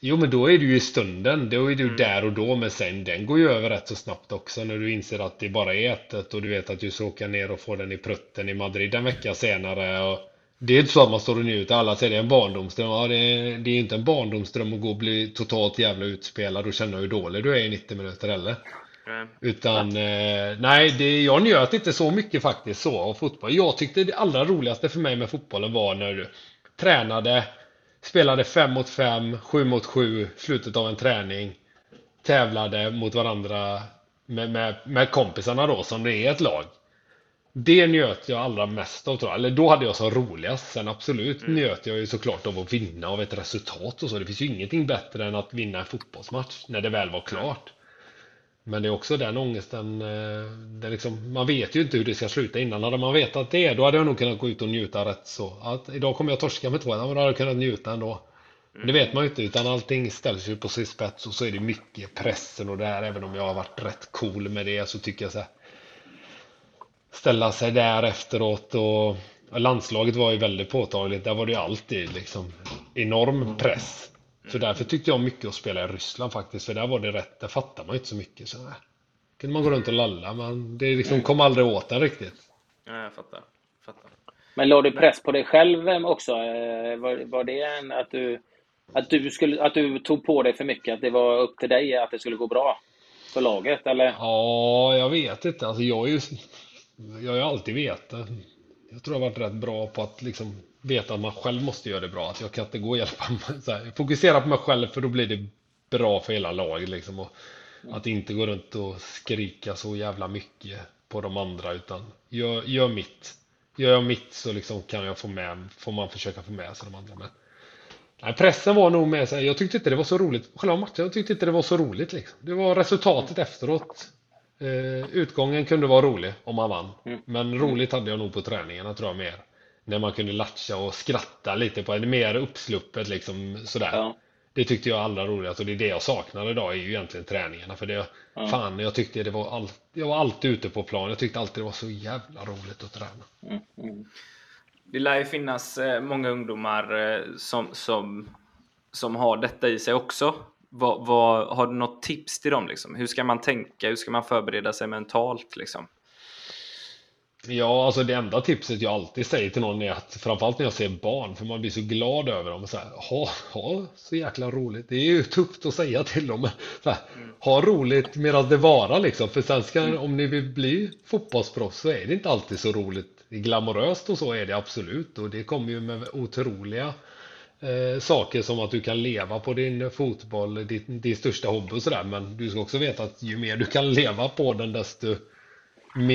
Jo, men då är du ju i stunden. Då är du där och då. Men sen, den går ju över rätt så snabbt också när du inser att det bara är 1 och du vet att du ska åka ner och få den i prutten i Madrid en vecka senare. Och det är inte så att man står och njuter. Alla säger det är en barndomsdröm. Ja, det, är, det är inte en barndomsdröm att gå och bli totalt jävla utspelad och känna hur dålig du är i 90 minuter heller. Nej. Utan, eh, nej, det, jag njöt inte så mycket faktiskt så av fotboll. Jag tyckte det allra roligaste för mig med fotbollen var när du tränade, spelade 5 mot 5, 7 mot 7, slutet av en träning, tävlade mot varandra med, med, med kompisarna då, som det är ett lag. Det njöt jag allra mest av tror jag. Eller då hade jag så roligast. Sen absolut mm. njöt jag ju såklart av att vinna av ett resultat och så. Det finns ju ingenting bättre än att vinna en fotbollsmatch när det väl var klart. Men det är också den ångesten. Eh, det liksom, man vet ju inte hur det ska sluta innan. Hade man vetat det, då hade jag nog kunnat gå ut och njuta rätt så. Att idag kommer jag torska med två, men då hade jag kunnat njuta ändå. Men det vet man ju inte, utan allting ställs ju på sin spets och så är det mycket pressen och det här. Även om jag har varit rätt cool med det så tycker jag så här, Ställa sig där efteråt och landslaget var ju väldigt påtagligt. Där var det ju alltid liksom enorm press. Så därför tyckte jag mycket att spela i Ryssland faktiskt, för där var det rätt, där fattar man ju inte så mycket. Så där kunde man gå runt och lalla, men det liksom kom aldrig åt en riktigt. Ja, jag fattar. fattar. Men låg du press på dig själv eh, också? Eh, var, var det en, att du, att, du skulle, att du tog på dig för mycket? Att det var upp till dig att det skulle gå bra för laget, eller? Ja, jag vet inte. Alltså, jag, är ju, jag har ju alltid vetat. Jag tror jag har varit rätt bra på att liksom veta att man själv måste göra det bra. Att jag kan inte gå och hjälpa (laughs) mig. Fokusera på mig själv för då blir det bra för hela laget liksom. Och att inte gå runt och skrika så jävla mycket på de andra utan gör, gör mitt. Gör jag mitt så liksom kan jag få med, får man försöka få med sig de andra. Men, nej, pressen var nog med sig. Jag tyckte inte det var så roligt. Själva matchen, jag tyckte inte det var så roligt liksom. Det var resultatet efteråt. Eh, utgången kunde vara rolig om man vann. Mm. Men roligt hade jag nog på träningarna tror jag mer när man kunde latcha och skratta lite på det mer uppsluppet liksom sådär. Ja. Det tyckte jag allra roligast och det är det jag saknar idag är ju egentligen träningarna för det ja. fan jag tyckte det var allt jag var alltid ute på plan. Jag tyckte alltid det var så jävla roligt att träna. Mm. Mm. Det lär ju finnas eh, många ungdomar eh, som, som, som har detta i sig också. Vad, vad, har du något tips till dem? Liksom? Hur ska man tänka? Hur ska man förbereda sig mentalt? Liksom? Ja, alltså det enda tipset jag alltid säger till någon är att framförallt när jag ser barn, för man blir så glad över dem. Så här, ha, ha så jäkla roligt. Det är ju tufft att säga till dem. Så här, ha roligt medan det varar liksom. För sen ska, mm. om ni vill bli fotbollsproffs så är det inte alltid så roligt. Glamoröst och så är det absolut. Och det kommer ju med otroliga eh, saker som att du kan leva på din fotboll, din, din största hobby och sådär. Men du ska också veta att ju mer du kan leva på den desto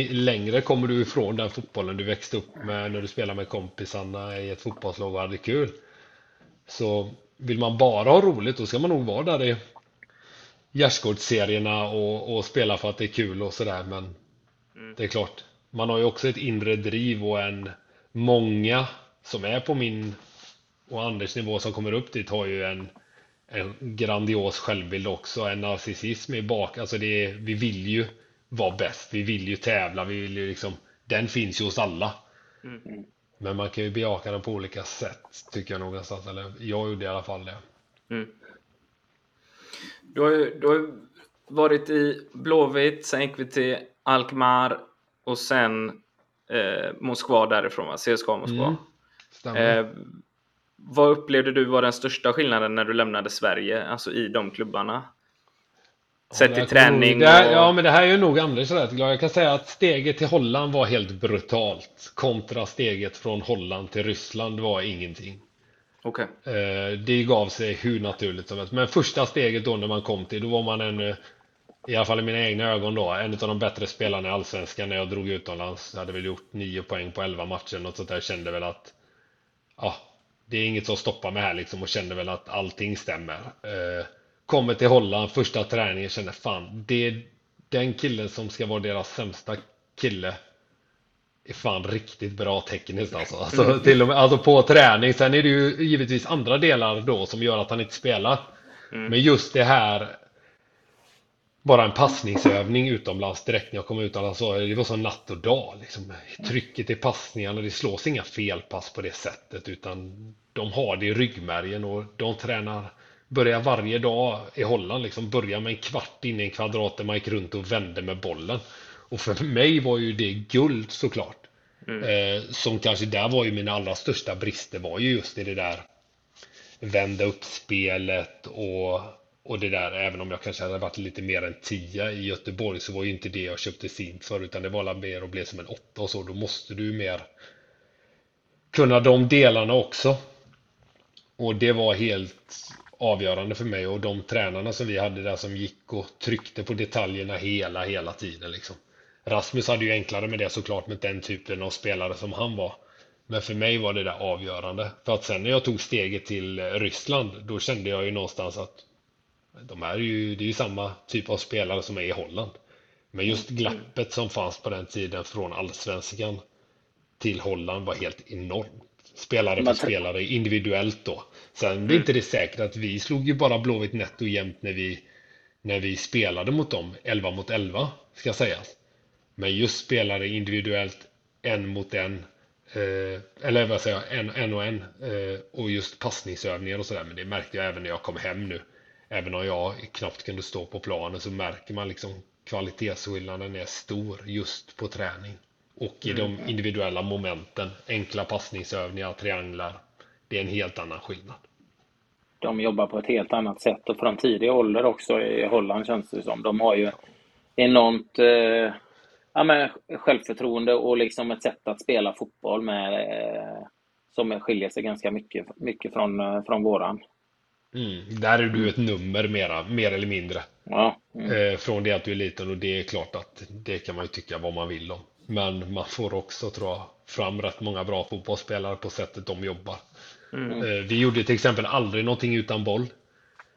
längre kommer du ifrån den fotbollen du växte upp med när du spelade med kompisarna i ett fotbollslag och hade kul. Så vill man bara ha roligt då ska man nog vara där i gärdsgårdsserierna och, och spela för att det är kul och sådär men mm. det är klart man har ju också ett inre driv och en många som är på min och Anders nivå som kommer upp dit har ju en, en grandios självbild också, en narcissism i bak. Alltså det är, vi vill ju vara bäst. Vi vill ju tävla. Vi vill ju liksom, den finns ju hos alla. Mm. Men man kan ju bejaka den på olika sätt, tycker jag någonstans. Eller jag gjorde i alla fall det. Mm. Du, har ju, du har varit i Blåvitt, sen gick vi till Alkmaar och sen eh, Moskva därifrån, va? CSKA Moskva. Mm. Eh, vad upplevde du var den största skillnaden när du lämnade Sverige, alltså i de klubbarna? Sett i träning. Här, och... Ja, men det här är ju nog Anders rätt glad. Jag kan säga att steget till Holland var helt brutalt. Kontra steget från Holland till Ryssland var ingenting. Okay. Eh, det gav sig hur naturligt som helst. Men första steget då när man kom till, då var man en, i alla fall i mina egna ögon då, en av de bättre spelarna i Allsvenskan när jag drog utomlands. Jag hade väl gjort 9 poäng på 11 matcher, något sånt där. Kände väl att, ja, det är inget som stoppar mig här liksom och kände väl att allting stämmer. Eh, kommer till Holland första träningen känner fan, det är den killen som ska vara deras sämsta kille är fan riktigt bra tekniskt alltså. Alltså, till och med, alltså på träning. Sen är det ju givetvis andra delar då som gör att han inte spelar. Mm. Men just det här bara en passningsövning utomlands direkt när jag kom utomlands. Det var som natt och dag. Liksom. Trycket i passningarna, det slås inga felpass på det sättet. Utan de har det i ryggmärgen och de tränar börja varje dag i Holland, liksom börja med en kvart in i en kvadrat där man gick runt och vände med bollen. Och för mig var ju det guld såklart. Mm. Eh, som kanske där var ju mina allra största brister var ju just i det där vända upp spelet och, och det där, även om jag kanske hade varit lite mer än 10 i Göteborg så var ju inte det jag köpte fint för utan det var mer och blev som en 8 och så. Då måste du mer kunna de delarna också. Och det var helt avgörande för mig och de tränarna som vi hade där som gick och tryckte på detaljerna hela, hela tiden liksom. Rasmus hade ju enklare med det såklart med den typen av spelare som han var. Men för mig var det där avgörande. För att sen när jag tog steget till Ryssland, då kände jag ju någonstans att de är ju, det är ju samma typ av spelare som är i Holland. Men just glappet som fanns på den tiden från allsvenskan till Holland var helt enormt. Spelare för spelare individuellt då. Sen är inte det säkert att vi slog ju bara Blåvitt netto jämt när vi, när vi spelade mot dem, 11 mot 11, ska sägas. Men just spelare individuellt, en mot en, eh, eller vad säger jag, en, en och en, eh, och just passningsövningar och sådär. Men det märkte jag även när jag kom hem nu. Även om jag knappt kunde stå på planen så märker man liksom kvalitetsskillnaden är stor just på träning. Och i de mm. individuella momenten, enkla passningsövningar, trianglar. Det är en helt annan skillnad. De jobbar på ett helt annat sätt och från tidig ålder också i Holland känns det som. De har ju enormt eh, ja, men självförtroende och liksom ett sätt att spela fotboll med eh, som skiljer sig ganska mycket, mycket från, eh, från våran. Mm, där är du ett nummer mera, mer eller mindre. Ja, mm. eh, från det att du är liten och det är klart att det kan man ju tycka vad man vill om. Men man får också, tror jag, fram rätt många bra fotbollsspelare på sättet de jobbar. Mm. Eh, vi gjorde till exempel aldrig någonting utan boll.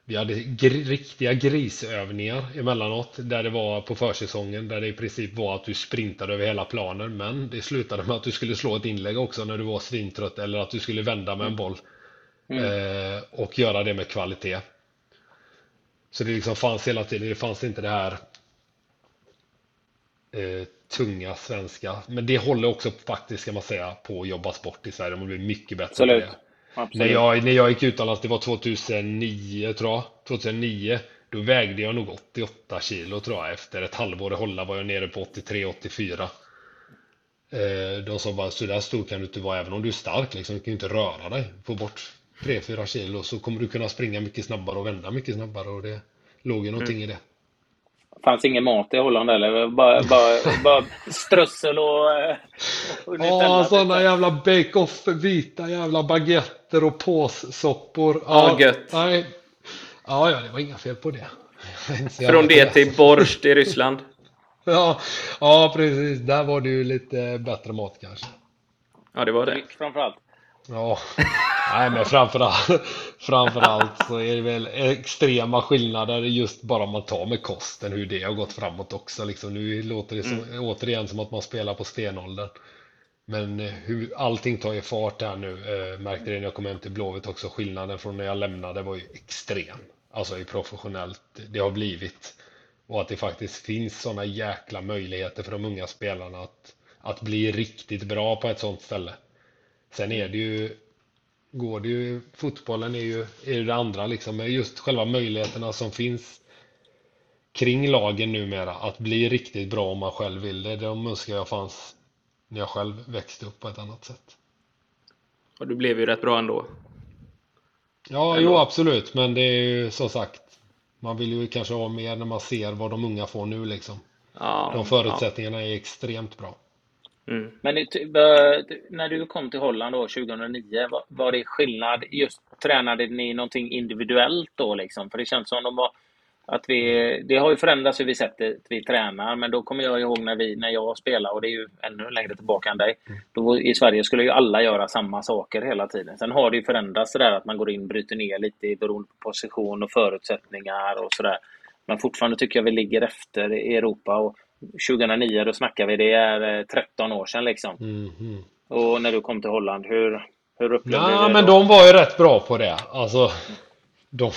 Vi hade gr riktiga grisövningar emellanåt där det var på försäsongen där det i princip var att du sprintade över hela planen men det slutade med att du skulle slå ett inlägg också när du var svintrött eller att du skulle vända med en boll mm. eh, och göra det med kvalitet. Så det liksom fanns hela tiden, det fanns inte det här eh, tunga svenska. Men det håller också faktiskt, ska man säga, på att jobba sport i Sverige. Man blir mycket bättre Absolut. på det. När jag, när jag gick utomlands, det var 2009 tror jag. 2009. Då vägde jag nog 88 kilo tror jag. Efter ett halvår i Holland var jag nere på 83-84. Eh, de sa bara, så där stor kan du inte vara även om du är stark. Liksom. Du kan ju inte röra dig. Få bort 3-4 kilo så kommer du kunna springa mycket snabbare och vända mycket snabbare. Och det låg ju någonting mm. i det fanns ingen mat i Holland eller? Bara, bara, bara strössel och... och ja, sådana jävla bake-off, vita jävla baguetter och påssoppor. Ja, ja gött. Nej. Ja, ja, det var inga fel på det. (laughs) Från det till borst i Ryssland. (laughs) Ja, ja, precis. Där var det ju lite bättre mat kanske. Ja, det var det. Framförallt. Ja, nej men framförallt, framförallt så är det väl extrema skillnader just bara man tar med kosten, hur det har gått framåt också. Liksom, nu låter det som, mm. återigen som att man spelar på stenåldern. Men eh, hur allting tar ju fart här nu, eh, märkte det när jag kom hem till Blåvitt också, skillnaden från när jag lämnade var ju extrem. Alltså i professionellt det har blivit. Och att det faktiskt finns sådana jäkla möjligheter för de unga spelarna att, att bli riktigt bra på ett sådant ställe. Sen är det ju går det ju, fotbollen är ju, är det andra liksom, med just själva möjligheterna som finns kring lagen numera att bli riktigt bra om man själv vill det. De önskar jag fanns när jag själv växte upp på ett annat sätt. Och du blev ju rätt bra ändå. Ja, ändå. jo absolut, men det är ju som sagt, man vill ju kanske ha mer när man ser vad de unga får nu liksom. Ja, de förutsättningarna ja. är extremt bra. Mm. Men när du kom till Holland då 2009, var, var det skillnad? Just tränade ni någonting individuellt då liksom? För det känns som de var att vi, det har ju förändrats hur vi sättet vi tränar, men då kommer jag ihåg när, vi, när jag spelade, och det är ju ännu längre tillbaka än dig. Mm. Då, I Sverige skulle ju alla göra samma saker hela tiden. Sen har det ju förändrats sådär att man går in och bryter ner lite beroende på position och förutsättningar och sådär. Men fortfarande tycker jag vi ligger efter i Europa. Och 2009, då snackar vi, det är 13 eh, år sedan liksom. Mm. Och när du kom till Holland, hur, hur upplevde du det? Ja, men de var ju rätt bra på det. Alltså, de,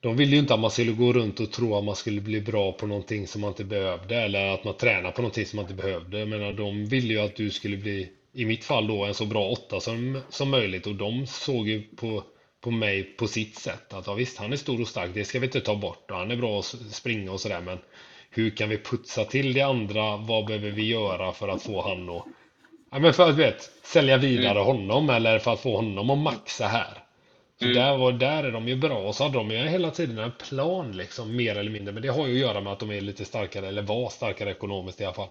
de ville ju inte att man skulle gå runt och tro att man skulle bli bra på någonting som man inte behövde. Eller att man tränar på någonting som man inte behövde. Jag menar, de ville ju att du skulle bli, i mitt fall då, en så bra åtta som, som möjligt. Och de såg ju på, på mig på sitt sätt. Att ja, visst, han är stor och stark, det ska vi inte ta bort. Och han är bra att springa och sådär. Men hur kan vi putsa till det andra? Vad behöver vi göra för att få han att ja, men för att vet, sälja vidare mm. honom eller för att få honom att maxa här. Så mm. där, var, där är de ju bra och så hade de ju hela tiden en plan liksom mer eller mindre. Men det har ju att göra med att de är lite starkare eller var starkare ekonomiskt i alla fall.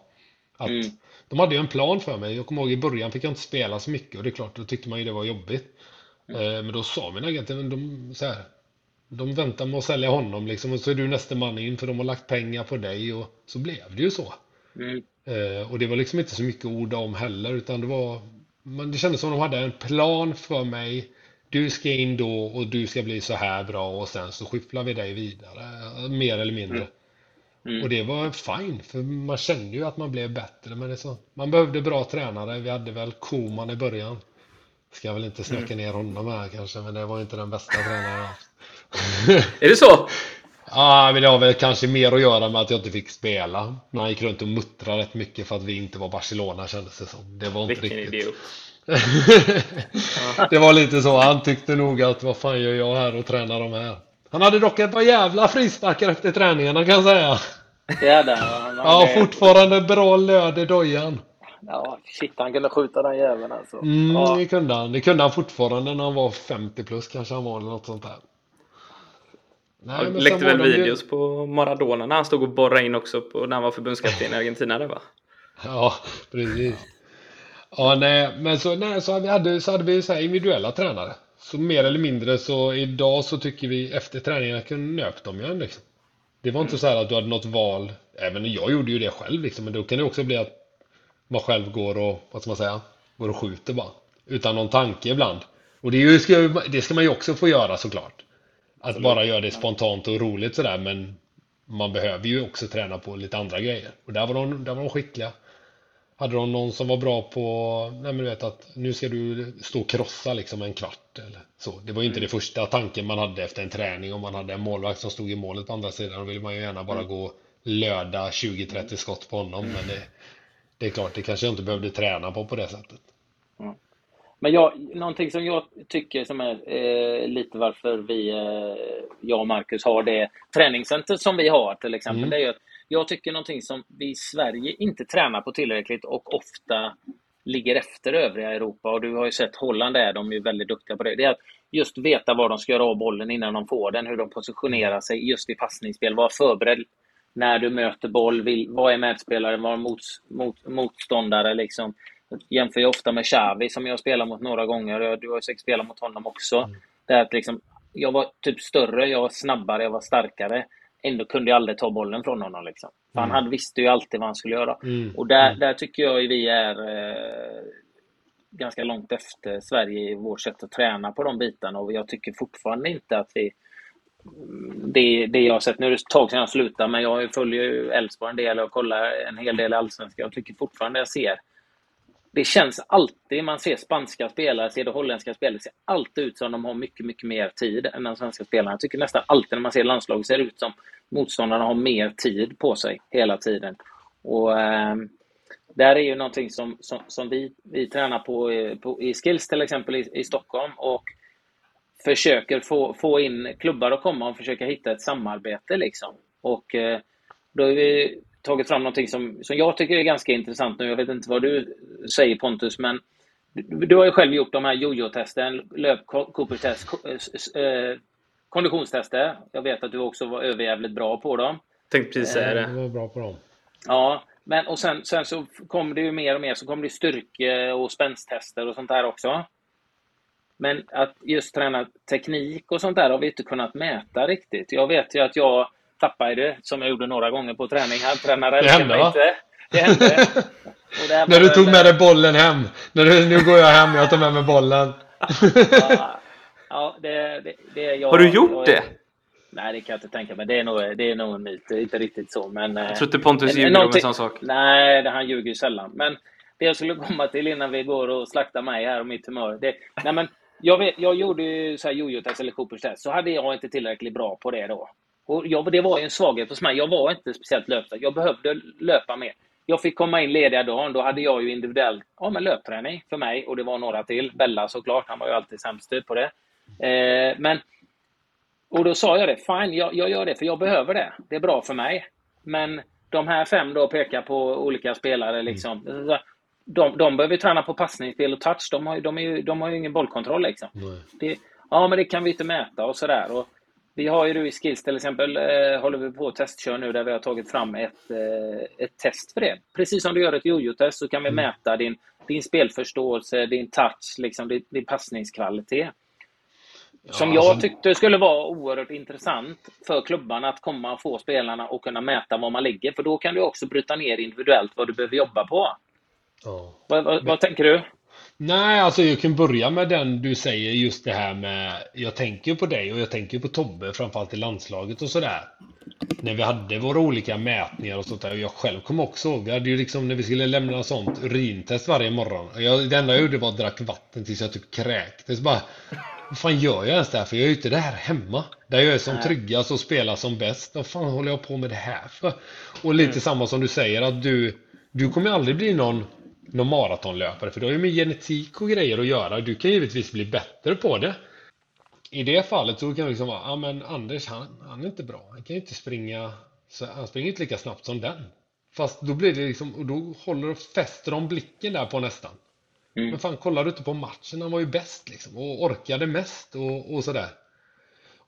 Att mm. De hade ju en plan för mig. Jag kommer ihåg i början fick jag inte spela så mycket och det är klart, då tyckte man ju det var jobbigt. Mm. Eh, men då sa min agent, de, så här, de väntar med att sälja honom liksom och så är du nästa man in för de har lagt pengar på dig och så blev det ju så. Mm. Eh, och det var liksom inte så mycket ord om heller, utan det var... Men det kändes som de hade en plan för mig. Du ska in då och du ska bli så här bra och sen så skyfflar vi dig vidare, mer eller mindre. Mm. Mm. Och det var fine, för man kände ju att man blev bättre. Men det så, man behövde bra tränare. Vi hade väl Koman i början. Ska väl inte snacka ner honom här kanske, men det var inte den bästa tränaren jag haft. (laughs) Är det så? Ja, men det har väl kanske mer att göra med att jag inte fick spela. När han gick runt och muttrade rätt mycket för att vi inte var Barcelona kändes det som. Det var inte Vilken riktigt. idiot. (laughs) Det var lite så. Han tyckte nog att vad fan gör jag här och tränar de här? Han hade dock ett par jävla frisparkar efter träningarna kan jag säga. Det hade han. Ja, det- fortfarande bra löd i dojan. Ja, shit, han kunde skjuta den jäveln alltså. Mm, Ja. det kunde han. Det kunde han fortfarande när han var 50 plus kanske han var eller något sånt där. Nej, sen läckte väl de ju- videos på Maradona när han stod och borrade in också på, när han var förbundskapten i Argentina där va? (laughs) Ja, precis. Ja, nej, men så, nej, så hade så hade vi så här individuella tränare. Så mer eller mindre så idag så tycker vi efter träningarna kunde nöp de ju en liksom. Det var inte så här att du hade något val. Även jag gjorde ju det själv liksom, men då kan det också bli att man själv går och, vad ska man säga, går och skjuter bara. Utan någon tanke ibland. Och det, ju- det ska man ju också få göra såklart. Att bara göra det spontant och roligt sådär, men man behöver ju också träna på lite andra grejer. Och där var de, där var de skickliga. Hade de någon som var bra på, nej men du vet att nu ska du stå och krossa liksom en kvart eller så. Det var ju inte det första tanken man hade efter en träning om man hade en målvakt som stod i målet på andra sidan. Då ville man ju gärna bara gå och löda 20-30 skott på honom. Men det, det är klart, det kanske jag inte behövde träna på på det sättet. Men jag, någonting som jag tycker som är eh, lite varför vi, eh, jag och Marcus har det träningscenter som vi har till exempel, Mm. det är att jag tycker någonting som vi i Sverige inte tränar på tillräckligt och ofta ligger efter övriga Europa. Och du har ju sett Holland är de ju väldigt duktiga på det. Det är att just veta var de ska göra av bollen innan de får den, hur de positionerar sig just i passningsspel, vara förberedd när du möter boll, vill, vad är medspelare, vad är mots, mot, motståndare liksom. Jag jämför ju ofta med Xavi som jag spelar mot några gånger. Du har ju säkert spelat mot honom också. Det är att liksom, jag var typ större, jag var snabbare, jag var starkare. Ändå kunde jag aldrig ta bollen från honom. Liksom. För han hade, visste ju alltid vad han skulle göra. Mm. Och där, där tycker jag vi är eh, ganska långt efter Sverige i vårt sätt att träna på de bitarna. Och jag tycker fortfarande inte att vi... Det, det jag har sett, nu är det ett tag sedan jag slutade, men jag följer ju Elfsborg en del och kollar en hel del Allsvenskan. Jag tycker fortfarande jag ser det känns alltid, man ser spanska spelare, ser det holländska spelare, det ser alltid ut som de har mycket, mycket mer tid än de svenska spelarna. Jag tycker nästan alltid när man ser landslaget ser det ut som motståndarna har mer tid på sig hela tiden. Och eh, där är ju någonting som, som, som vi, vi tränar på, eh, på i Skills till exempel i, i Stockholm och försöker få, få in klubbar att komma och försöka hitta ett samarbete liksom. Och eh, då är vi tagit fram någonting som, som jag tycker är ganska intressant nu. Jag vet inte vad du säger Pontus, men du, du har ju själv gjort de här jojo-testen, löp, Cooper-test, ko- eh, eh, konditionstester. Jag vet att du också var överjävligt bra på dem. Tänkte precis säga Det det. var bra på dem. Ja, men och sen, sen så kom det ju mer och mer, så kom det styrke och spänstester och sånt där också. Men att just träna teknik och sånt där har vi inte kunnat mäta riktigt. Jag vet ju att jag tappade det, som jag gjorde några gånger på träning här. Tränare Det hände, va? inte. Det hände. (laughs) När du tog med dig bollen hem. När du, nu går jag hem, jag tar med mig bollen. Ja, ja det, det, det är jag, Har du gjort jag, det? Nej, det kan jag inte tänka mig. Det är nog, det är nog en myt. Det är inte riktigt så. Men, eh, Jag tror inte Pontus ljuger om en sån sak. Nej, det, han ljuger ju sällan. Men det jag skulle komma till innan vi går och slaktar mig här och mitt humör. Det, nej, men jag, vet, jag gjorde ju så här jojo-test eller Coopers test, så hade jag inte tillräckligt bra på det då. Och jag, det var ju en svaghet hos mig. Jag var inte speciellt löpstark. Jag behövde löpa mer. Jag fick komma in lediga dagen. Då hade jag ju individuell ja, men löpträning för mig och det var några till. Bella såklart, han var ju alltid sämst på det. Eh, men och då sa jag det, fine, jag, jag gör det för jag behöver det. Det är bra för mig. Men de här fem då pekar på olika spelare. Liksom. De, de behöver träna på passningsspel och touch. De har, de är, de har ju ingen bollkontroll. Liksom. Det, ja, men det kan vi inte mäta och sådär. Och vi har ju i Skills till exempel, eh, håller vi på att testköra nu där vi har tagit fram ett, eh, ett test för det. Precis som du gör ett jojo-test så kan vi mäta din, din spelförståelse, din touch, liksom, din, din passningskvalitet. Som Ja, jag alltså- tyckte skulle vara oerhört intressant för klubbarna att komma och få spelarna och kunna mäta var man ligger. För då kan du också bryta ner individuellt vad du behöver jobba på. Ja. Vad, vad, vad tänker du? Nej, alltså jag kan börja med den du säger just det här med Jag tänker på dig och jag tänker på Tobbe framförallt i landslaget och sådär. När vi hade våra olika mätningar och sånt där och jag själv kommer också ihåg Vi hade ju liksom när vi skulle lämna sånt urintest varje morgon jag, Det enda jag gjorde var att drack vatten tills jag typ kräktes. Bara Vad fan gör jag ens där? För jag är ju inte där hemma. Där jag är som tryggast och spelar som bäst. Vad fan håller jag på med det här för? Och lite samma som du säger att du Du kommer aldrig bli någon någon maratonlöpare för du har ju med genetik och grejer att göra. Du kan givetvis bli bättre på det. I det fallet så kan det liksom vara, ja men Anders han, han är inte bra. Han kan ju inte springa, så han springer inte lika snabbt som den. Fast då blir det liksom, och då håller och fäster de blicken där på nästan. Mm. Men fan, kollar du inte på matchen? Han var ju bäst liksom och orkade mest och, och sådär.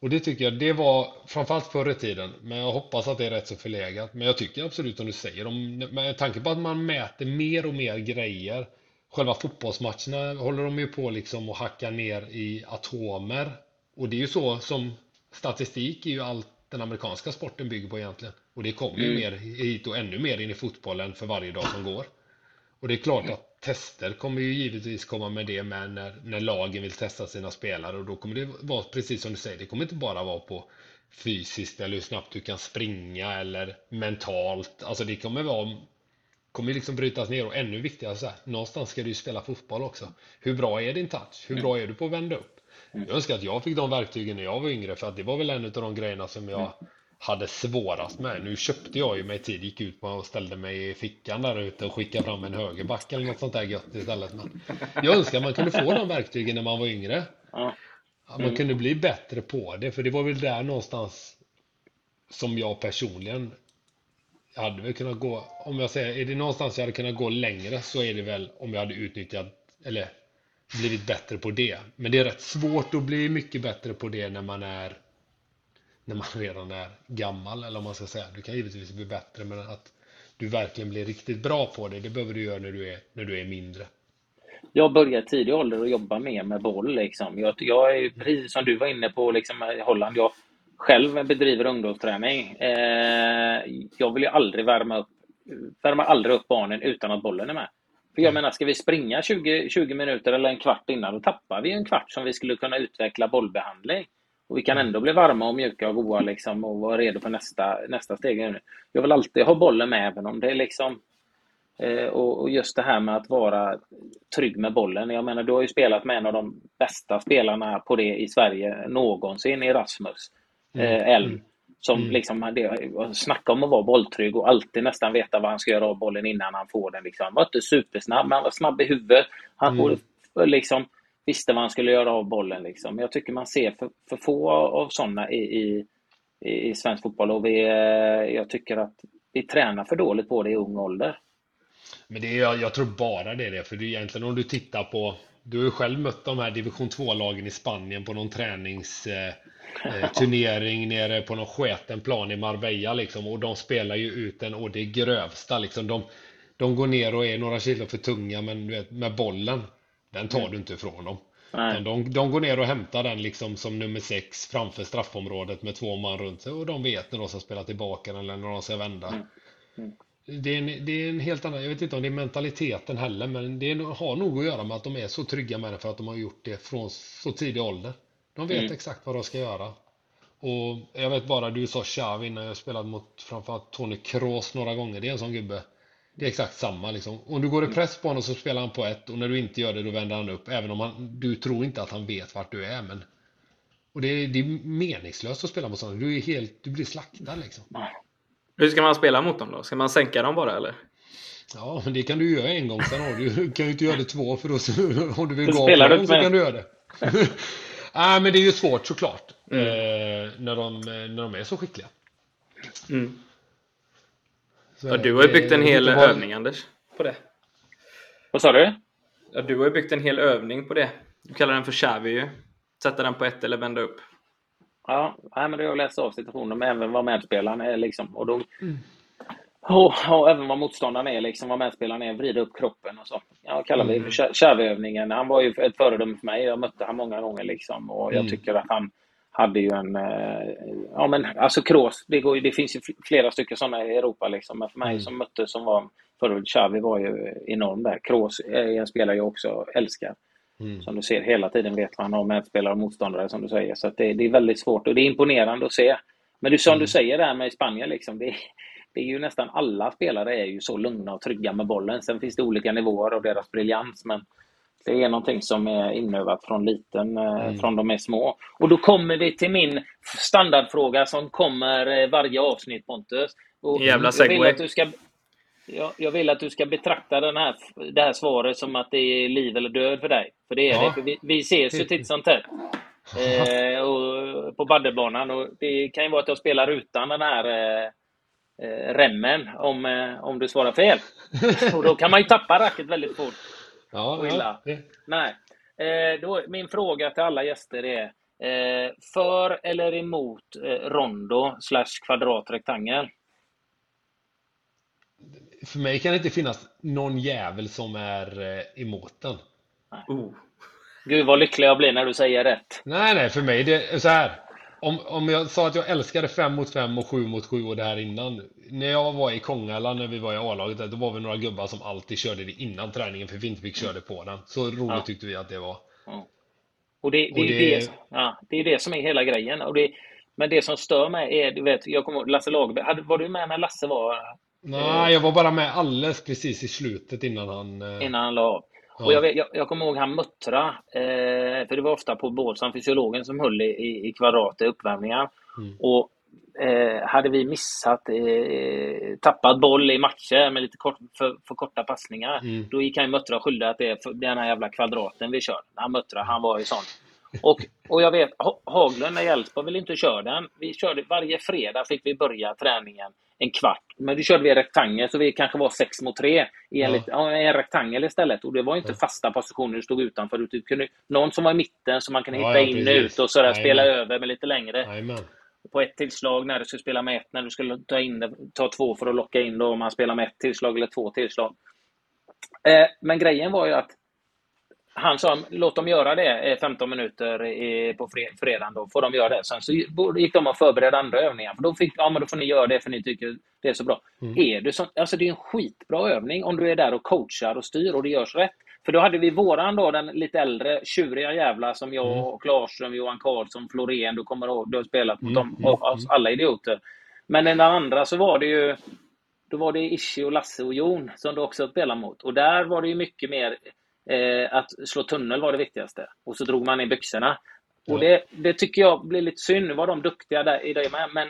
Och det tycker jag, det var framförallt förr i tiden, men jag hoppas att det är rätt så förlegat. Men jag tycker absolut som du säger, om, med tanke på att man mäter mer och mer grejer. Själva fotbollsmatcherna håller de ju på liksom att hacka ner i atomer. Och det är ju så som statistik är ju allt den amerikanska sporten bygger på egentligen. Och det kommer ju Mm. mer hit och ännu mer in i fotbollen för varje dag som går. Och det är klart att tester kommer ju givetvis komma med det med när, när lagen vill testa sina spelare och då kommer det vara precis som du säger, det kommer inte bara vara på fysiskt eller hur snabbt du kan springa eller mentalt. Alltså det kommer vara kommer liksom brytas ner och ännu viktigare så här, någonstans ska du ju spela fotboll också. Hur bra är din touch? Hur bra är du på att vända upp? Jag önskar att jag fick de verktygen när jag var yngre för att det var väl en av de grejerna som jag hade svårast med. Nu köpte jag ju mig tid, gick ut och ställde mig i fickan där ute och skickade fram en högerback eller något sånt där gött istället. Men jag önskar man kunde få de verktygen när man var yngre. Ja. Att man kunde bli bättre på det, för det var väl där någonstans som jag personligen hade väl kunnat gå, om jag säger, är det någonstans jag hade kunnat gå längre så är det väl om jag hade utnyttjat, eller blivit bättre på det. Men det är rätt svårt att bli mycket bättre på det när man är när man (laughs) redan är gammal, eller om man ska säga. Du kan givetvis bli bättre, men att du verkligen blir riktigt bra på det, det behöver du göra när du är, när du är mindre. Jag började tidig ålder att jobba mer med boll. Liksom. Jag, jag är precis som du var inne på liksom, i Holland. Jag själv bedriver ungdomsträning. Eh, jag vill ju aldrig värma upp, värma aldrig upp barnen utan att bollen är med. För jag menar, ska vi springa 20, 20 minuter eller en kvart innan, då tappar vi en kvart som vi skulle kunna utveckla bollbehandling. Och vi kan ändå bli varma och mjuka och goa liksom, och vara redo för nästa, nästa steg. Jag vill alltid ha bollen med, även om det är liksom Eh, och och just det här med att vara trygg med bollen. Jag menar, du har ju spelat med en av de bästa spelarna på det i Sverige någonsin, Erasmus eh, Elm. Som Mm. liksom, det, snacka om att vara bolltrygg och alltid nästan veta vad han ska göra av bollen innan han får den. Liksom. Han var inte supersnabb, men han var snabb i huvudet. Han Mm. mm. liksom, visste vad han skulle göra av bollen. Liksom. Jag tycker man ser för, för få av sådana i, i, i svensk fotboll och vi, eh, jag tycker att vi tränar för dåligt på det i ung ålder. Men det är, jag, tror bara det är det, för det är egentligen om du tittar på Du har ju själv mött de här division 2-lagen i Spanien på någon träningsturnering eh, eh, (laughs) nere på någon sketen plan i Marbella liksom och de spelar ju ut den och det grövsta liksom. De, de går ner och är några kilo för tunga men du vet, med bollen Den tar du inte ifrån dem. Nej. De, de går ner och hämtar den liksom som nummer sex framför straffområdet med två man runt sig och de vet när de ska spela tillbaka den eller när de ska vända. Mm. Mm. Det är, en, det är en helt annan, jag vet inte om det är mentaliteten heller, men det har nog att göra med att de är så trygga med det för att de har gjort det från så tidig ålder. De vet Mm. exakt vad de ska göra. Och jag vet bara, du sa Xavi innan jag spelade mot framförallt Tony Kroos några gånger. Det är en sån gubbe. Det är exakt samma liksom. Om du går i press på honom så spelar han på ett och när du inte gör det då vänder han upp. Även om han, du tror inte att han vet vart du är. Men... Och det är, det är meningslöst att spela mot sådana. Du är helt, du blir slaktad liksom. Hur ska man spela mot dem då? Ska man sänka dem bara eller? Ja, men det kan du göra en gång. Sen har du, du kan ju inte göra det två för då om du vill gå av inte så kan du göra det. (laughs) Nej, men det är ju svårt såklart. Mm. Eh, när, de, när de är så skickliga. Mm. Ja, du har ju byggt en jag hel övning Anders. På det. Vad sa du? Ja, du har ju byggt en hel övning på det. Du kallar den för Xavi ju. Sätta den på ett eller vända upp. Ja, nej, men det är att läsa av situationen, men även vad medspelaren är. Liksom. Och, då, Mm. och, och även vad motståndaren är, liksom, vad medspelaren är, vrida upp kroppen och så. jag kallar det för kär- kärvövningen. Han var ju ett föredöme för mig. Jag mötte han många gånger liksom och jag Mm. tycker att han hade ju en... eh, Ja men alltså Kroos, det, går, det finns ju fl- flera stycken sådana i Europa liksom. Men för mig Mm. som mötte som var föredöme, Xavi var ju enorm där. Kroos är en spelare jag också älskar. Mm. Som du ser hela tiden vet han har medspelare och motståndare som du säger. Så det, det är väldigt svårt och det är imponerande att se. Men du, som Mm. du säger där med Spanien, liksom, det, det är ju nästan alla spelare är ju så lugna och trygga med bollen. Sen finns det olika nivåer av deras briljans. Men det är någonting som är inövat från liten, eh, Mm. från de är små. Och då kommer vi till min standardfråga som kommer eh, varje avsnitt Pontus. Och Jävla jag vill segway. att du ska jag, jag vill att du ska betrakta den här, det här svaret som att det är liv eller död för dig. För det är Ja. det. För vi, vi ses ju titt som tätt. Eh, och, på baddlebanan. Och det kan ju vara att jag spelar utan den här eh, eh, remmen om, eh, om du svarar fel. Och då kan man ju tappa racket väldigt fort. Ja, Och ja. illa. det- Nej. Eh, då, min fråga till alla gäster är eh, för eller emot eh, rondo slash kvadratrektangel? För mig kan det inte finnas någon jävel som är eh, emot den. Oh. Gud vad lycklig jag blir när du säger rätt. Nej, nej, för mig det är så här. Om, om jag sa att jag älskade 5 mot 5 och 7 mot 7 och det här innan. När jag var i Kongala, när vi var i A-laget, då var vi några gubbar som alltid körde det innan träningen för vi inte fick köra det på den. Så roligt Ja. tyckte vi att det var. Och det, det, Och är det- det, ja, det är det som är hela grejen. Och det, men det som stör mig är, du vet, jag kommer ihåg Lasse Lagerberg. Var du med när Lasse var Nej, jag var bara med alldeles precis i slutet innan han... eh, innan han la av? Ja. Och jag, vet, jag, jag kommer ihåg han muttra, eh, för det var ofta på Bålsson, fysiologen, som höll i, i, i kvadrat i uppvärmningar. Mm. Och eh, hade vi missat, eh, tappat boll i matcher med lite kort, för, för korta passningar, Mm. då gick han ju muttra och skyllde att det är den här jävla kvadraten vi kör. Han muttra, han var ju sån. Och, och jag vet, Ha- Haglund i Elfsborg ville inte köra den. Vi körde, varje fredag fick vi börja träningen en kvart. Men då körde vi rektangel, så vi kanske var sex mot tre i en, Ja. ja, en rektangel istället. Och det var inte fasta positioner du stod utanför. Du typ kunde, någon som var i mitten som man kan Ja, hitta ja, in precis. ut och sådär, spela över med lite längre. Jajamän. På ett tillslag när du skulle spela med ett, när du skulle ta, in, ta två för att locka in då om man spelar med ett tillslag eller två tillslag. Eh, men grejen var ju att han sa låt dem göra det eh, 15 minuter i- på fre- fredagen. Då får de göra det. Sen så gick de och förberedde andra övningar. För då, fick, ja, men då får ni göra det för ni tycker det är så bra. Är du som, alltså det är en skitbra övning om du är där och coachar och styr och det görs rätt. För då hade vi våran då, den lite äldre tjuriga jävla som jag och Klarström, Johan Karlsson, Florén, du kommer ihåg, du har spelat mot dem, och oss alla idioter. Men den andra så var det ju då var det Ishi och Lasse och Jon som du också spelade mot. Och där var det ju mycket mer eh, att slå tunnel var det viktigaste. Och så drog man i byxorna. Och Ja. det, det tycker jag blir lite synd. Nu var de duktiga där, i det med. Men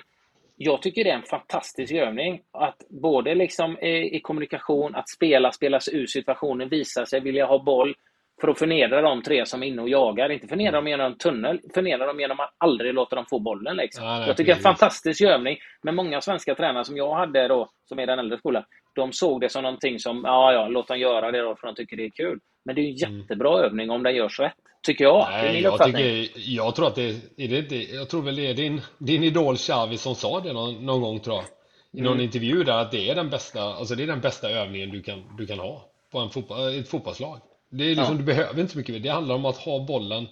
jag tycker det är en fantastisk övning. Att både liksom i, i kommunikation, att spela, spela sig ur situationen, visa sig vilja ha boll. För att förnedra de tre som är inne och jagar. Inte förnedra dem genom tunnel, förnedra dem genom att aldrig låta dem få bollen. Liksom. Ja, jag tycker det är en fantastisk övning. Men många svenska tränare som jag hade då, som är den äldre skolan, de såg det som någonting som, ja, ja, låt dem göra det då, för de tycker det är kul. Men det är en jättebra övning om den görs rätt. Tycker jag. Nej, jag, tycker, jag tror att det är det jag tror väl det är din, din idol Xavi som sa det någon, någon gång tror jag. I någon Mm. intervju där att det är den bästa, alltså det är den bästa övningen du kan, du kan ha på en fotboll, ett fotbollslag. Det är liksom, Ja. du behöver inte så mycket, det handlar om att ha bollen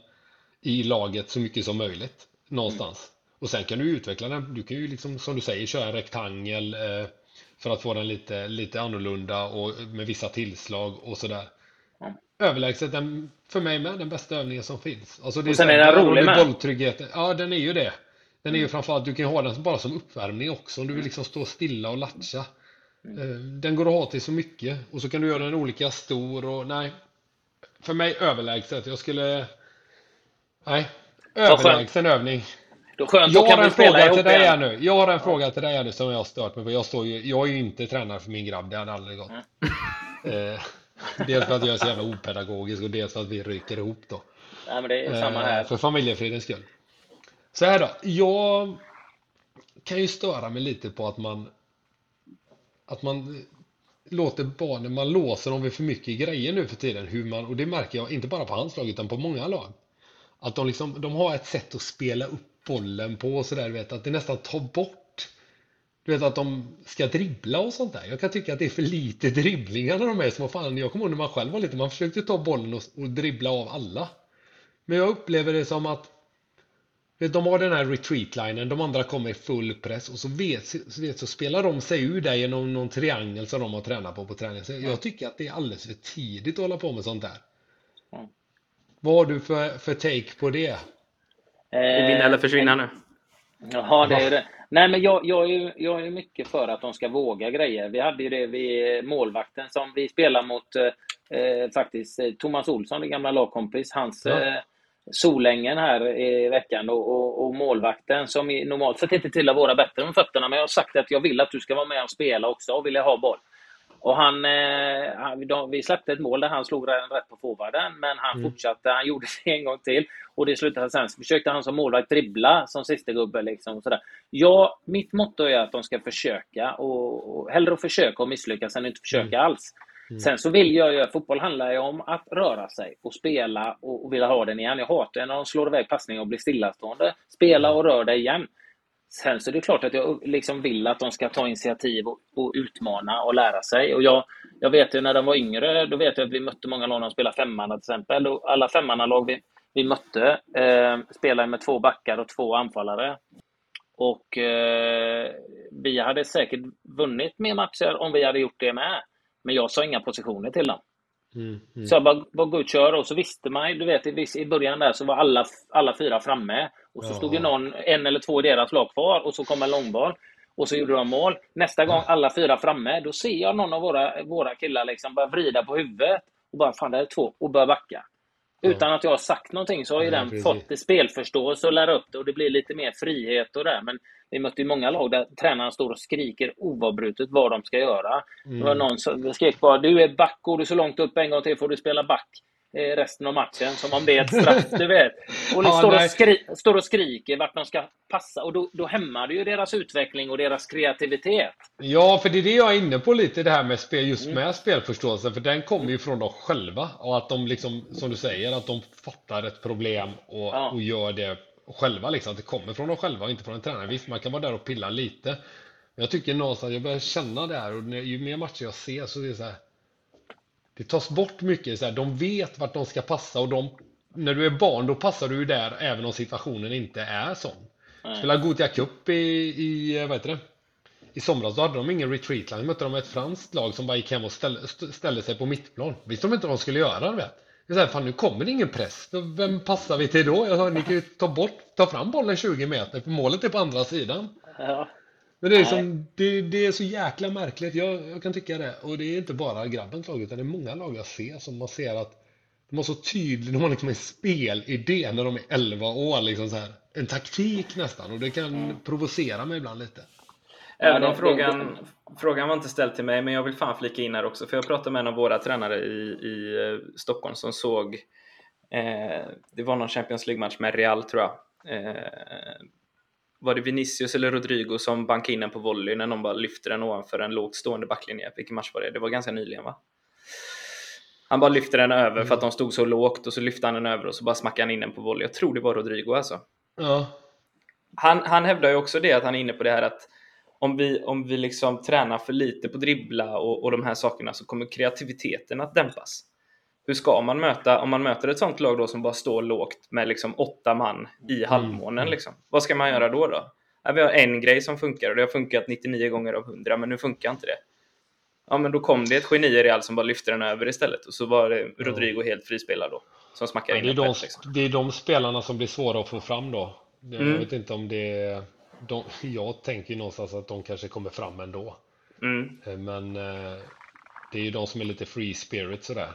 i laget så mycket som möjligt någonstans. Och sen kan du utveckla den, du kan ju liksom som du säger köra en rektangel eh, för att få den lite, lite annorlunda och med vissa tillslag och sådär. Ja. Överlägset den, för mig med, den bästa övningen som finns. Alltså det Och sen här, är den rolig med. Mm. bolltryggheten. Ja, den är ju det. Den är ju framförallt, du kan ju ha den bara som uppvärmning också om du vill liksom stå stilla och latcha. Mm. Eh, Den går att ha till så mycket och så kan du göra den olika stor och nej. För mig överlägset. Jag skulle... Nej. Överlägsen övning. Då skönt, Jag har en fråga till dig igen. nu. Jag har en fråga till dig här nu som jag har stört mig på. Jag, står ju, jag är ju inte tränare för min grabb, det hade aldrig gått. Eh, dels för att jag är så jävla opedagogisk och dels för att vi ryker ihop då. Nej, men det är samma Eh, här. För familjefridens skull. Så här då. Jag kan ju störa mig lite på att man att man låter barnen, man låser dem vid för mycket grejer nu för tiden. Hur man, och det märker jag inte bara på hans lag utan på många lag. Att de liksom, de har ett sätt att spela upp bollen på och sådär, vet att det nästan tar bort Du vet att de ska dribbla och sånt där. Jag kan tycka att det är för lite dribblingar när de är små. Fan, jag kommer ihåg när man själv var liten. Man försökte ta bollen och, och dribbla av alla. Men jag upplever det som att vet, de har den här retreat-linen, de andra kommer i full press och så, vet, så, vet, så spelar de sig ur där genom någon triangel som de har tränat på på träningen. Så jag tycker att det är alldeles för tidigt att hålla på med sånt där. Vad har du för, för take på det? Eh, Vinna eller försvinna nu? Jaha, det är det. Nej, men jag, jag, är, jag är mycket för att de ska våga grejer. Vi hade ju det vid målvakten som vi spelade mot, eh, faktiskt, eh, Thomas Olsson, din gamla lagkompis. Hans ja. eh, Solängen här i veckan och, och, och målvakten som normalt sett inte tillhör våra bättre med fötterna. Men jag har sagt att jag vill att du ska vara med och spela också och vill ha boll. Och han, eh, vi släppte ett mål där han slog den rätt på forwarden, men han mm. fortsatte. Han gjorde det en gång till. Och det slutade sen. Så försökte han som målvakt dribbla som sista gubbe. Liksom, sådär. Ja, mitt motto är att de ska försöka. Och, och hellre att försöka och misslyckas än att inte försöka mm. alls. Mm. Sen så vill jag ju, fotboll handlar ju om att röra sig och spela och, och vilja ha den igen. Jag hatar när de slår iväg passningar och blir stillastående. Spela och rör dig igen. Sen så är det klart att jag liksom vill att de ska ta initiativ och, och utmana och lära sig. Och jag, jag vet ju när de var yngre, då vet jag att vi mötte många lag som spelade femmanna till exempel. Och alla femmannalag vi, vi mötte eh, spelade med två backar och två anfallare. Och eh, vi hade säkert vunnit mer matcher om vi hade gjort det med. Men jag sa inga positioner till dem. Mm, mm. Så jag bara, bara gå ut och köra och så visste man du vet i början där så var alla, alla fyra framme. Och så stod ju någon, en eller två i deras lag kvar och så kom en långboll. Och så gjorde de mål. Nästa gång alla fyra framme, då ser jag någon av våra, våra killar liksom börja vrida på huvudet. Och bara, fan det är två. Och börja backa. Utan att jag har sagt någonting så har ju ja, den precis. fått spelförståelse och lära upp det och det blir lite mer frihet och det. Men vi mötte ju många lag där tränaren står och skriker oavbrutet vad de ska göra. Mm. Det var mm. någon som skrek bara du är back, går du så långt upp en gång till får du spela back resten av matchen som om det är ett straff, du vet. Och (laughs) ja, står, och skri står, och skriker vart de ska passa och då, då hämmar det ju deras utveckling och deras kreativitet. Ja, för det är det jag är inne på lite det här med spel, just mm. med spelförståelse, för den kommer ju från dem själva och att de liksom, som du säger, att de fattar ett problem och, ja. och gör det själva liksom, att det kommer från dem själva och inte från en tränare. Visst, man kan vara där och pilla lite. Men jag tycker någonstans, jag börjar känna det här och ju mer matcher jag ser så är det så här, det tas bort mycket, så här, de vet vart de ska passa och de, när du är barn då passar du ju där även om situationen inte är sån. Mm. Spelade Gothia Cup i, i, vad heter det? I somras då hade de ingen retreat line, mötte de ett franskt lag som bara gick hem och ställde, ställde sig på mittplan. Visste de inte vad de skulle göra, vet. Det är så här, fan nu kommer det ingen press. Vem passar vi till då? Jag hör, ni kan ju ta bort, ta fram bollen 20 meter, för målet är på andra sidan. Ja. Men det är, liksom, det, det, är så jäkla märkligt. Jag, jag, kan tycka det. Och det är inte bara grabbens lag, utan det är många lag jag ser som man ser att de har så tydligt, de har liksom en spelidé när de är 11 år. Liksom så här, en taktik nästan. Och det kan mm. provocera mig ibland lite. Även om frågan, frågan var inte ställd till mig, men jag vill fan flika in här också. För jag pratade med en av våra tränare i, i eh, Stockholm som såg, eh, det var någon Champions League-match med Real tror jag. Eh, var det Vinicius eller Rodrigo som bankade in den på volley när någon bara lyfter den ovanför en lågt stående backlinje? Vilken match var det? Det var ganska nyligen va? Han bara lyfte den över för att de stod så lågt och så lyfte han den över och så bara smackade han in den på volley. Jag tror det var Rodrigo alltså. Ja. Han, han hävdar ju också det att han är inne på det här att om vi, om vi liksom tränar för lite på dribbla och, och de här sakerna så kommer kreativiteten att dämpas. Hur ska man möta, om man möter ett sånt lag då som bara står lågt med liksom åtta man i mm. halvmånen, mm. liksom, vad ska man göra då? då? Ja, vi har en grej som funkar och det har funkat 99 gånger av 100, men nu funkar inte det. Ja, men då kom det ett geni i Real som bara lyfte den över istället och så var det Rodrigo helt frispelad då. Som smackar ja, in det är, de, liksom. det är de spelarna som blir svåra att få fram då. Jag mm. vet inte om det är de, (laughs) jag tänker ju någonstans att de kanske kommer fram ändå. Mm. Eh, men eh, det är ju de som är lite free spirit sådär.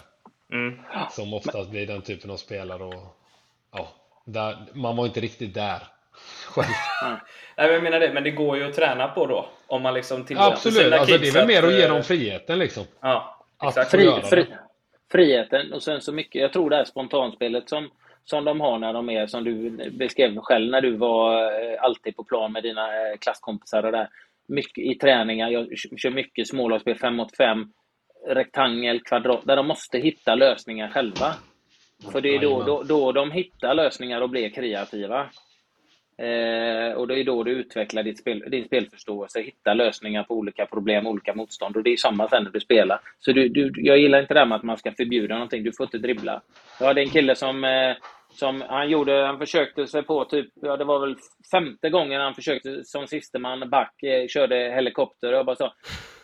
Mm. Som oftast blir den typen av spelare och ja, där, man var inte riktigt där själv. (laughs) Nej, jag menar det, men det går ju att träna på då. Om man liksom Absolut, alltså, det är väl mer att ge dem eh, friheten liksom. Ja, exakt. Fri, fri, friheten och sen så mycket, jag tror det här spontanspelet som som de har när de är, som du beskrev själv, när du var eh, alltid på plan med dina eh, klasskompisar och där. Mycket i träningar, jag kör mycket smålagsspel 5 mot 5, rektangel, kvadrat, där de måste hitta lösningar själva. För det är då, då, då de hittar lösningar och blir kreativa. Eh, och det är då du utvecklar ditt spel, din spelförståelse, hittar lösningar på olika problem, olika motstånd. Och det är samma sen när du spelar. Så du, du, jag gillar inte det här med att man ska förbjuda någonting. Du får inte dribbla. Jag hade en kille som, eh, som han gjorde, han försökte sig på typ, ja det var väl femte gången han försökte som sisteman back, eh, körde helikopter. Och jag bara sa,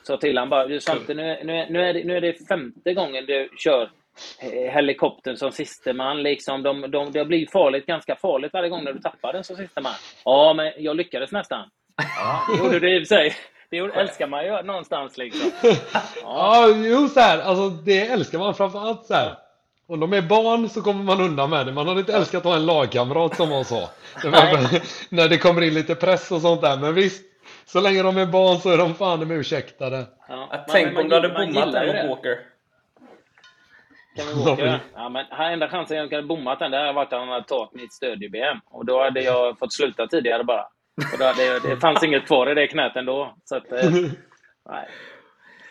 sa till honom bara, Svante, nu, nu, nu, är det, nu är det femte gången du kör Eh, helikoptern som sisteman. Liksom, de, de, det blir farligt, ganska farligt varje gång när du tappar den som sisteman. Ja, men jag lyckades nästan. Ja, (laughs) det gjorde du i och för sig. Det älskar man ju någonstans liksom. Ja, (laughs) ja jo så här, alltså det älskar man framförallt så här. Om de är barn så kommer man undan med det. Man hade inte älskat att ha en lagkamrat som var så. (laughs) när det kommer in lite press och sånt där. Men visst, så länge de är barn så är de fan med ursäktade. Ja, Tänk om du hade bommat där mot Walker. Kan vi åka? Ja, men enda chansen jag kunde bommat den, det hade varit att han hade tagit mitt stöd-BM. Och då hade jag fått sluta tidigare bara. Och då hade, det fanns inget kvar i det knät ändå. Så att, eh, (laughs) nej.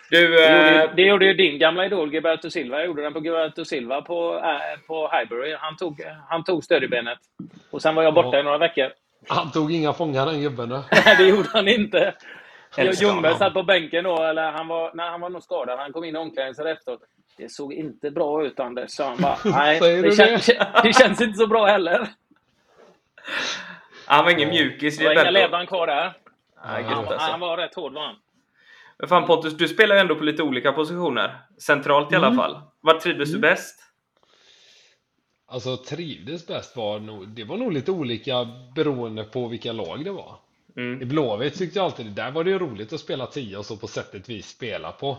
Du, det, gjorde, eh, det gjorde ju din gamla idol Gilberto Silva. Jag gjorde den på Gilberto Silva på, äh, på Highbury. Han tog, han tog stödjebenet. Och sen var jag borta ja. i några veckor. Han tog inga fångar den gubben? Nej, det gjorde han inte. Ljungberg satt på bänken då, eller han var, nej, han var nog skadad. Han kom in i omklädningsrummet efteråt. Det såg inte bra ut Anders, sa han bara. (laughs) Nej, det, kän, (laughs) det? känns inte så bra heller. Han var ingen mjukis. Det var inga ledband kvar där. Nej, han, alltså. han var rätt hård var han. Men fan Pontus, du spelar ju ändå på lite olika positioner. Centralt i alla mm. fall. Var trivdes mm. du bäst? Alltså trivdes bäst var nog, det var nog lite olika beroende på vilka lag det var. Mm. I Blåvitt tyckte jag alltid, där var det ju roligt att spela 10 och så på sättet vi spelar på.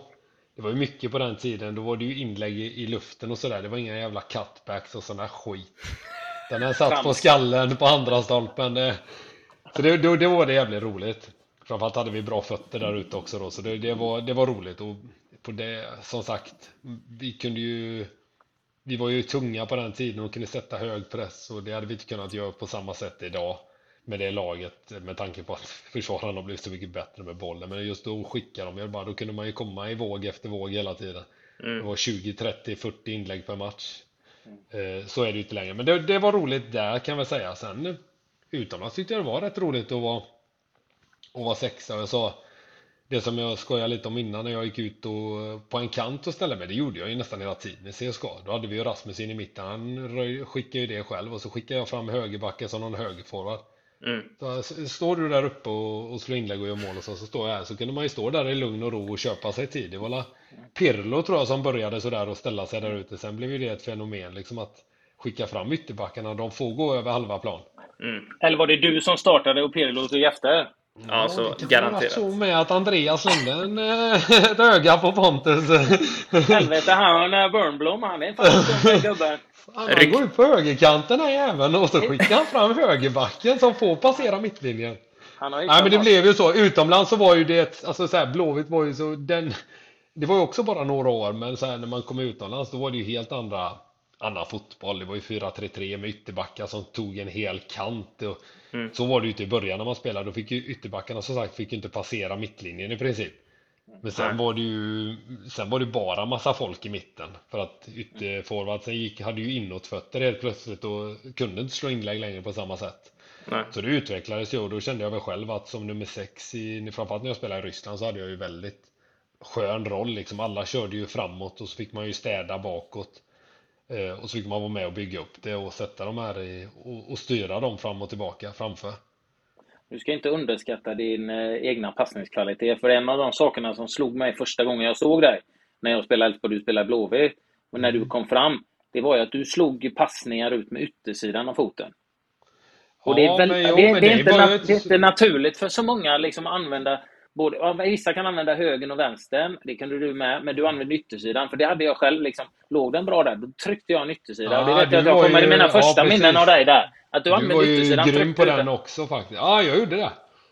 Det var ju mycket på den tiden, då var det ju inlägg i, luften och sådär. Det var inga jävla cutbacks och sån där skit. Den här satt på skallen på andra stolpen. Det, så det, det, det var det jävligt roligt. Framförallt hade vi bra fötter där ute också då, så det, det, var, det var roligt. Och på det, som sagt, vi kunde ju vi var ju tunga på den tiden och kunde sätta hög press och det hade vi inte kunnat göra på samma sätt idag med det laget med tanke på att (laughs) försvararna blivit så mycket bättre med bollen. Men just då skickade de ju bara, då kunde man ju komma i våg efter våg hela tiden. Mm. Det var 20, 30, 40 inlägg per match. Mm. Så är det ju inte längre. Men det, det, var roligt där kan jag väl säga. Sen utomlands tyckte jag det var rätt roligt att vara, att vara sexa. Jag sa, det som jag skojade lite om innan när jag gick ut och, på en kant och ställde mig, det gjorde jag ju nästan hela tiden i CSKA. Då hade vi ju Rasmus in i mitten, han skickade ju det själv och så skickade jag fram högerbacken som någon högerforward. Mm. Så står du där uppe och, och slår inlägg och gör mål och så, så står jag här så kunde man ju stå där i lugn och ro och köpa sig tid. Det var Pirlo tror jag som började sådär och ställa sig där ute. Sen blev ju det ett fenomen liksom att skicka fram ytterbackarna. De får gå över halva plan. Mm. Eller var det du som startade och Pirlo tog efter? Ja, så det garanterat. så med att Andreas slängde en, eh, (laughs) ett öga på Pontus. Helvete, han Burnblom, han är fan en gubben. Han går ut på högerkanten här jäveln och så skickar han fram högerbacken som får passera mittlinjen. Nej men det blev ju så. Utomlands så var ju det, alltså så här, Blåvitt var ju så, den, det var ju också bara några år men så här, när man kom utomlands då var det ju helt andra, annan fotboll. Det var ju 4-3-3 med ytterbackar som tog en hel kant. Och, mm. Så var det ju inte i början när man spelade. Då fick ju ytterbackarna som sagt fick ju inte passera mittlinjen i princip. Men sen var det ju Sen var det bara massa folk i mitten För att ytterforwardsen gick, hade ju inåtfötter helt plötsligt och kunde inte slå inlägg längre på samma sätt Nej. Så det utvecklades ju och då kände jag väl själv att som nummer sex i, framförallt när jag spelade i Ryssland så hade jag ju väldigt skön roll liksom. Alla körde ju framåt och så fick man ju städa bakåt. Eh, och så fick man vara med och bygga upp det och sätta dem här i och, och styra dem fram och tillbaka framför. Du ska inte underskatta din eh, egna passningskvalitet, för en av de sakerna som slog mig första gången jag såg dig, när jag spelade Elfsborg du spelade Blåvitt, och när du kom fram, det var ju att du slog passningar ut med yttersidan av foten. Och det, är väl, det, det, är inte, nat det är inte naturligt för så många liksom att använda Både, ja, vissa kan använda höger och vänstern, det kunde du med, men du använde yttersidan, för det hade jag själv. Liksom, låg den bra där, då tryckte jag en yttersida. Och det vet jag att jag kommer i mina första ja, minnen av dig där. Att du, du använde yttersidan. Du var ju grym på den också faktiskt. Ja, jag gjorde det.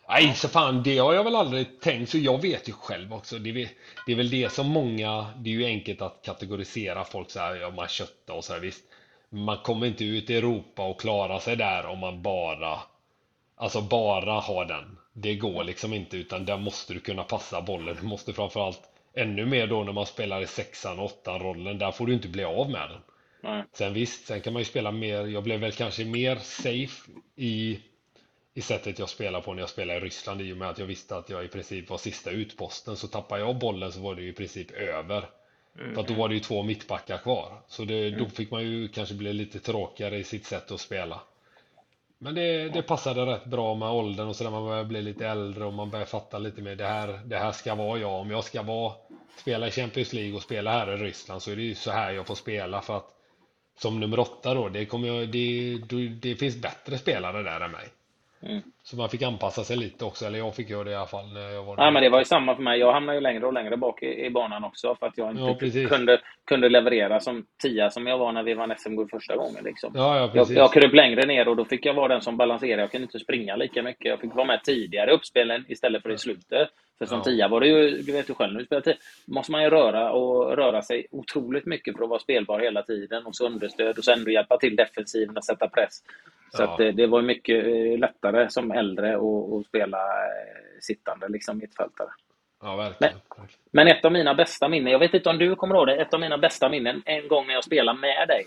Nej, så fan, det har jag väl aldrig tänkt, så jag vet ju själv också. Det är, det är väl det som många, det är ju enkelt att kategorisera folk så här, ja, man köttar och så här, visst. Man kommer inte ut i Europa och klara sig där om man bara, alltså bara har den det går liksom inte utan där måste du kunna passa bollen. Du måste framförallt ännu mer då när man spelar i sexan och åttan rollen. Där får du inte bli av med den. Nej. Sen visst, sen kan man ju spela mer. Jag blev väl kanske mer safe i i sättet jag spelar på när jag spelar i Ryssland i och med att jag visste att jag i princip var sista utposten. Så tappade jag bollen så var det ju i princip över. För att då var det ju två mittbackar kvar. Så det, då fick man ju kanske bli lite tråkigare i sitt sätt att spela. Men det, det passade rätt bra med åldern och så när man börjar bli lite äldre och man börjar fatta lite mer det här, det här ska vara jag. Om jag ska vara, spela i Champions League och spela här i Ryssland så är det ju så här jag får spela för att som nummer åtta då, det, kommer jag, det, det, det finns bättre spelare där än mig. Mm. Så man fick anpassa sig lite också, eller jag fick göra det i alla fall när jag var Nej, men det var ju samma för mig. Jag hamnade ju längre och längre bak i, i banan också för att jag inte Ja, kunde, kunde leverera som tia som jag var när vi vann SM-guld första gången. Liksom. Ja, ja, Jag, jag kröp längre ner och då fick jag vara den som balanserade. Jag kunde inte springa lika mycket. Jag fick vara med tidigare i uppspelen istället för i slutet. För som Ja. tia var det ju, du vet ju själv, när du spelar tia, måste man ju röra och röra sig otroligt mycket för att vara spelbar hela tiden. Och så understöd och sen ändå hjälpa till defensiven och sätta press. Så Ja. att det, det var ju mycket eh, lättare som äldre att att spela eh, sittande liksom mittfältare. Ja, verkligen. Men ett av mina bästa minnen, jag vet inte om du kommer ihåg det, ett av mina bästa minnen en gång när jag spelade med dig.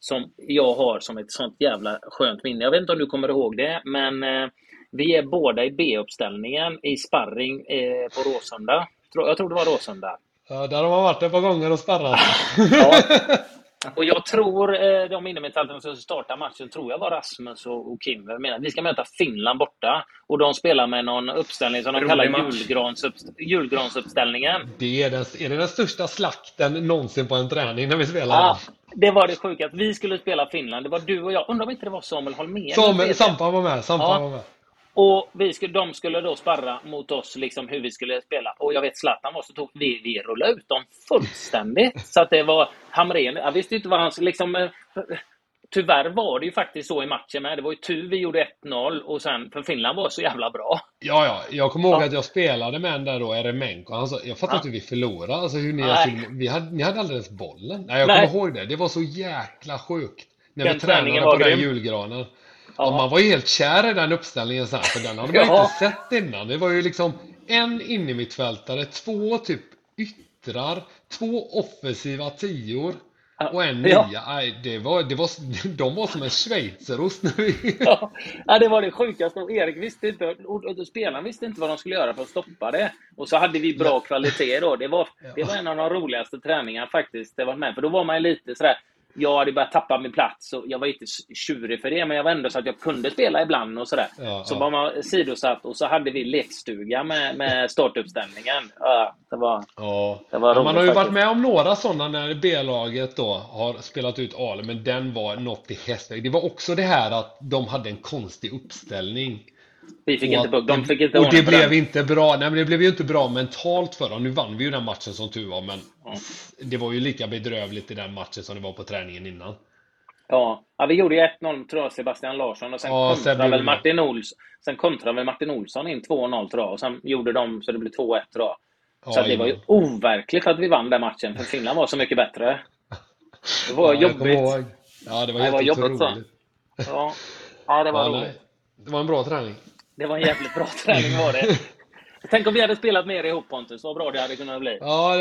Som jag har som ett sånt jävla skönt minne. Jag vet inte om du kommer ihåg det, men eh, vi är båda i B-uppställningen i sparring eh, på Råsunda. Jag tror det var Råsunda. Ja, där har man varit ett par gånger och sparrat. (laughs) Ja. (laughs) Och jag tror, eh, de innermittfältarna som startar matchen, tror jag var Rasmus och, och Kim. Jag menar, vi ska möta Finland borta. Och de spelar med någon uppställning som de Rolig kallar match. julgransuppst- julgransuppställningen. Det är, den, är det den största slakten någonsin på en träning när vi spelar? Ja, det var det sjuka. att Vi skulle spela Finland. Det var du och jag. Undrar om inte det var Samuel Holmér? Samuel, Sampa var med. Sampa Ja. var med. Och vi skulle, de skulle då sparra mot oss liksom hur vi skulle spela. Och jag vet Zlatan var så tog vi, vi rullade ut dem fullständigt. (laughs) Så att det var Hamrén. Jag visste inte vad han skulle liksom... eh, Tyvärr var det ju faktiskt så i matchen med. Det var ju tur vi gjorde 1-0 och sen, för Finland var så jävla bra. Ja, ja. Jag kommer ihåg Ja. att jag spelade med en där då, Eremenko. Han sa, jag fattar Ja. inte hur vi förlorade. Alltså hur ni, alltså, vi hade, ni hade alldeles bollen. Nej, jag Nej. kommer ihåg det. Det var så jäkla sjukt. När Den vi tränade på den julgranen. Ja. Ja, man var ju helt kär i den uppställningen sen, för den hade man Ja. inte sett innan. Det var ju liksom en innermittfältare, två typ yttrar, två offensiva tior och en Ja. nia. Nej, det var, det var, (laughs) de var som en schweizerost. (laughs) Ja, ja, det var det sjukaste. Erik visste inte, och spelarna visste inte vad de skulle göra för att stoppa det. Och så hade vi bra kvalitet då. Det var, det var en av de roligaste träningarna faktiskt. Det var med. För då var man lite sådär, jag hade börjat tappa min plats och jag var inte tjurig för det, men jag var ändå så att jag kunde spela ibland och sådär. Ja, så ja. var man sidosatt och så hade vi lekstuga med, med startuppställningen. Ja, det var, Ja, Det var Ja, man roligt har ju varit faktiskt. med om några sådana när B-laget då har spelat ut Ale, men den var något i hästväg. Det var också det här att de hade en konstig uppställning. Vi fick Och inte, att de det- fick inte Och det blev den. inte bra. Nej, men det blev ju inte bra mentalt för dem. Nu vann vi ju den matchen som tur var, men det var ju lika bedrövligt i den matchen som det var på träningen innan. Ja, ja vi gjorde ju 1-0 tror jag, Sebastian Larsson och sen Ja, kontrade väl Martin Olsson. Sen kontrade väl Martin Olsson in 2-0 tror jag och sen gjorde de så det blev 2-1 tror jag. Så Ja, det var ju overkligt att vi vann den matchen för Finland var så mycket bättre. Det var (laughs) Ja, jobbigt. Ja, det var Det helt var jobbigt, så. otroligt. Ja. ja, det var roligt. Det var en bra träning. Det var en jävligt bra (laughs) träning var det. Tänk om vi hade spelat mer ihop Pontus, vad bra det hade kunnat bli. Ja,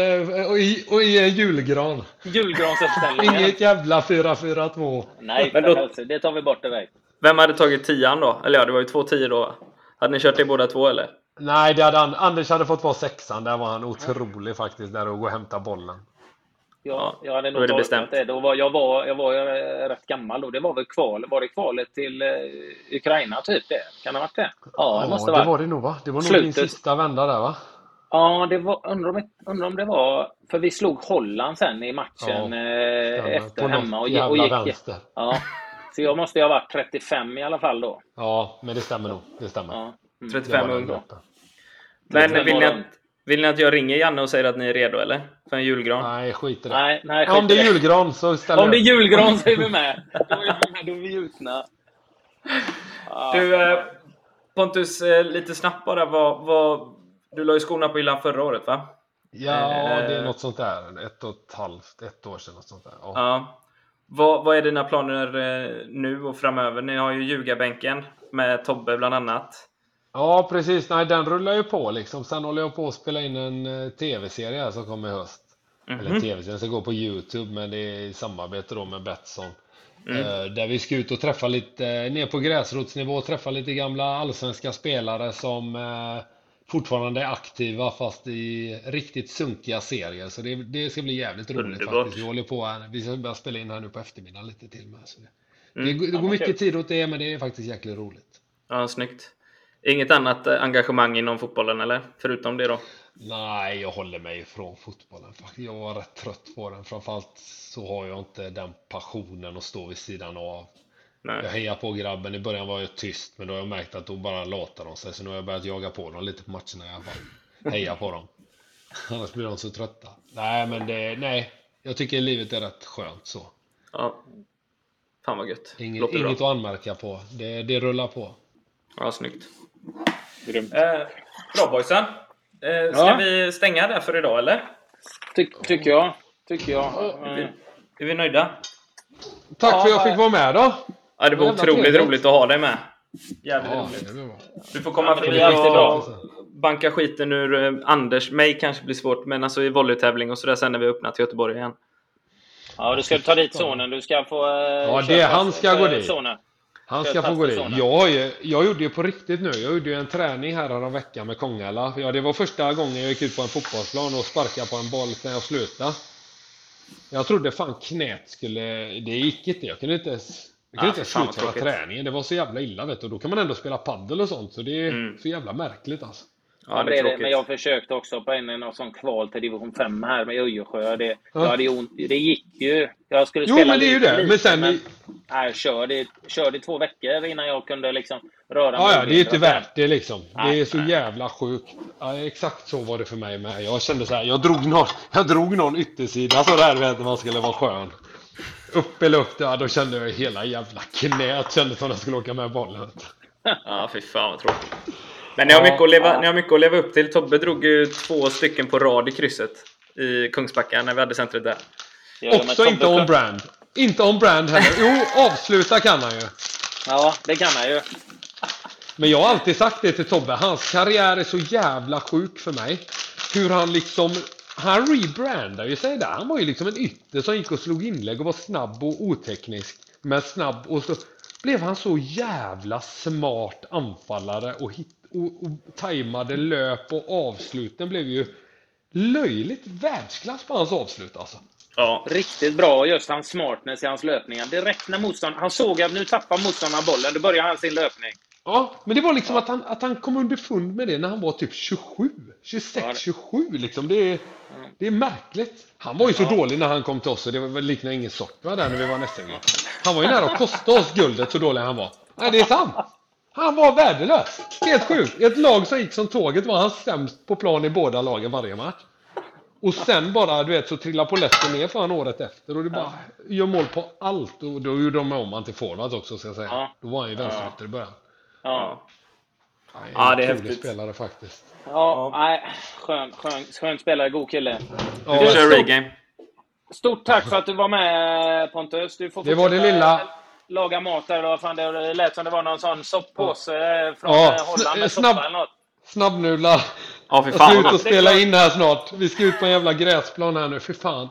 och, i, och i en julgran. Julgransuppställningen. Inget jävla 4-4-2. Nej, Men då- helsike, det tar vi bort direkt. Vem hade tagit tian då? Eller ja, det var ju två tio då. Hade ni kört det båda två eller? Nej, det hade, An- Anders hade fått vara sexan. Där var han otrolig faktiskt, där och gå och hämta bollen. Ja, Ja, jag hade nog är det bestämt. det. Då var, jag, var, jag var ju rätt gammal då. Det var väl kval, var det kvalet till eh, Ukraina typ det? Kan det ha varit det? Ja, det måste det vara. var det nog va? Det var nog din sista vända där va? Ja, det var, undrar, om, undrar om det var... För vi slog Holland sen i matchen Ja, eh, efter På hemma. Och, och gick, vänster. ja, så jag måste ju ha varit 35 i alla fall då. Ja, men det stämmer nog. Det stämmer. Ja. Mm. 35 Det var ung då. Men 35 vill ni, att. Vill ni att jag ringer Janne och säger att ni är redo eller? För en julgran? Nej, skit i det. Nej, nej, Ja, om skit det är julgran så ställer Om det är julgran så är vi med. (laughs) Då är vi med, då är vi gjutna. (laughs) Du eh, Pontus, eh, lite snabbt bara. Vad, vad, du la ju skorna på hyllan förra året va? Ja, det är Eh. något sånt där. Ett och ett halvt, ett år sedan. Något sånt där. Ja. Ja. Vad, vad är dina planer eh, nu och framöver? Ni har ju ljugarbänken med Tobbe bland annat. Ja, precis. Nej, den rullar ju på liksom. Sen håller jag på att spela in en eh, tv-serie här som kommer i höst. Eller Mhm. tv-serien ska gå på Youtube, men det är i samarbete då med Betsson. Eh, Där vi ska ut och träffa lite, eh, ner på gräsrotsnivå, träffa lite gamla allsvenska spelare som fortfarande är aktiva fast i riktigt sunkiga serier. Så det, det ska bli jävligt roligt Underbart. faktiskt. Vi håller på här, vi ska börja spela in här nu på eftermiddagen lite till med. Så det, Mm. det, går- det går mycket tid åt det, men det är faktiskt jäkligt roligt. Ja, snyggt. Inget annat eh, engagemang inom fotbollen eller? Förutom det då? Nej, jag håller mig ifrån fotbollen. Jag var rätt trött på den. Framförallt så har jag inte den passionen att stå vid sidan av. Jag Nej. hejar på grabben. I början var jag tyst, men då har jag märkt att då bara latar de sig. Så nu har jag börjat jaga på dem lite på matcherna i alla fall. Heja på dem. (laughs) Annars blir de så trötta. Nej, men det, nej. Jag tycker livet är rätt skönt så. Ja. Fan vad gött. Inget, inget att anmärka på. Det, det rullar på. Ja, snyggt. Grymt. Eh, bra boysen. Eh, ska Ja. vi stänga där för idag eller? Ty, tycker jag. Tycker jag. Är vi, Eh, är vi nöjda? Tack Ja, för att jag fick vara med då. Ja, det var otroligt trevligt. roligt att ha dig med. Jävligt Ja, roligt. Du får komma Ja, förbi och banka skiten ur eh, Anders. Mig kanske blir svårt, men alltså i volleytävling och sådär sen när vi öppnar till Göteborg igen. Ja, du ska ta dit sonen. Du ska få... eh, Ja, det- han ska gå dit. Sonen. Han ska få gå dit. Jag, jag gjorde ju på riktigt nu. Jag gjorde ju en träning här en vecka med Kongala. Ja, det var första gången jag gick ut på en fotbollsplan och sparkade på en boll sen jag slutade. Jag trodde fan knät skulle... Det gick inte. Jag kunde inte... Jag kunde Ah, inte slutföra träningen. Det var så jävla illa vet du. Och då kan man ändå spela paddel och sånt. Så det är Mm. så jävla märkligt alltså. Ja, det det det. Men jag försökte också på en, en sån kval till division 5 här med Öjersjö. Det, Ja. det gick ju. Jag skulle Jo, spela men det är ju det. lite, Men sen... nej, jag körde, körde i två veckor innan jag kunde liksom röra mig. Ja, ja, det är ju inte värt det liksom. Det Nej, är så nej. jävla sjukt. Ja, exakt så var det för mig med. Jag kände så här, jag drog någon, jag drog någon yttersida så där vet man skulle vara skön. Upp eller upp där, då kände jag hela jävla knät kändes som att jag skulle åka med bollen. Ja, fy fan vad tråkigt. Men ni har, mycket att leva, ni har mycket att leva upp till. Tobbe drog ju två stycken på rad i krysset i Kungsbacka när vi hade centret där. Ja, Också inte on brand. Inte on brand heller. Jo, avsluta kan han ju. Ja, det kan han ju. Men jag har alltid sagt det till Tobbe, hans karriär är så jävla sjuk för mig. Hur han liksom, han rebrandar ju sig där. Han var ju liksom en ytter som gick och slog inlägg och var snabb och oteknisk. Men snabb och så blev han så jävla smart anfallare och, hit, och, och tajmade löp och avsluten blev ju löjligt världsklass på hans avslut alltså. Ja, Riktigt bra. Just hans smartness i hans löpningar. Direkt när motstånd... Han såg att nu tappar motståndaren bollen. Då börjar han sin löpning. Ja, men det var liksom att, han, att han kom underfund med det när han var typ 27. 26, Ja, det- 27 liksom. Det är, det är märkligt. Han var ju så dålig när han kom till oss och det var väl liknande ingen soppa där när vi var nästa gång. Han var ju nära att kosta oss guldet så dålig han var. Nej, det är sant. Han var värdelös. Helt sjukt. Ett lag som gick som tåget var han sämst på plan i båda lagen varje match. Och sen bara, du vet, så trillar polletten ner för han året efter och det bara gör mål på allt. Och då gjorde de om han till forward också, ska jag säga. Ja. Då var han ju vänsterytter i början. Ja. Nej, Ja, det är häftigt. spelare faktiskt. Ja, nej. Skön, skön, skön spelare. God kille. Ja, vi kör stort- regame. Stort tack för att du var med Pontus. Du får Det var det lilla. Laga mat där. eller vad fan Det lät som det var någon sån soppåse eh, från Ja, eh, Holland med snabb- soppa eller något. Snabbnudlar. Ja, fy Jag fan ska vad ut och spela in här snart. Vi ska ut på en jävla gräsplan här nu, för fan.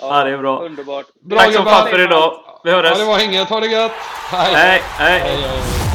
Ja, det är bra. Underbart. Bra Tack som jobbat. fan för idag. Vi Ja, hörs. det var hänget. Ha det gött. Hej. Hej, hej. hej, hej.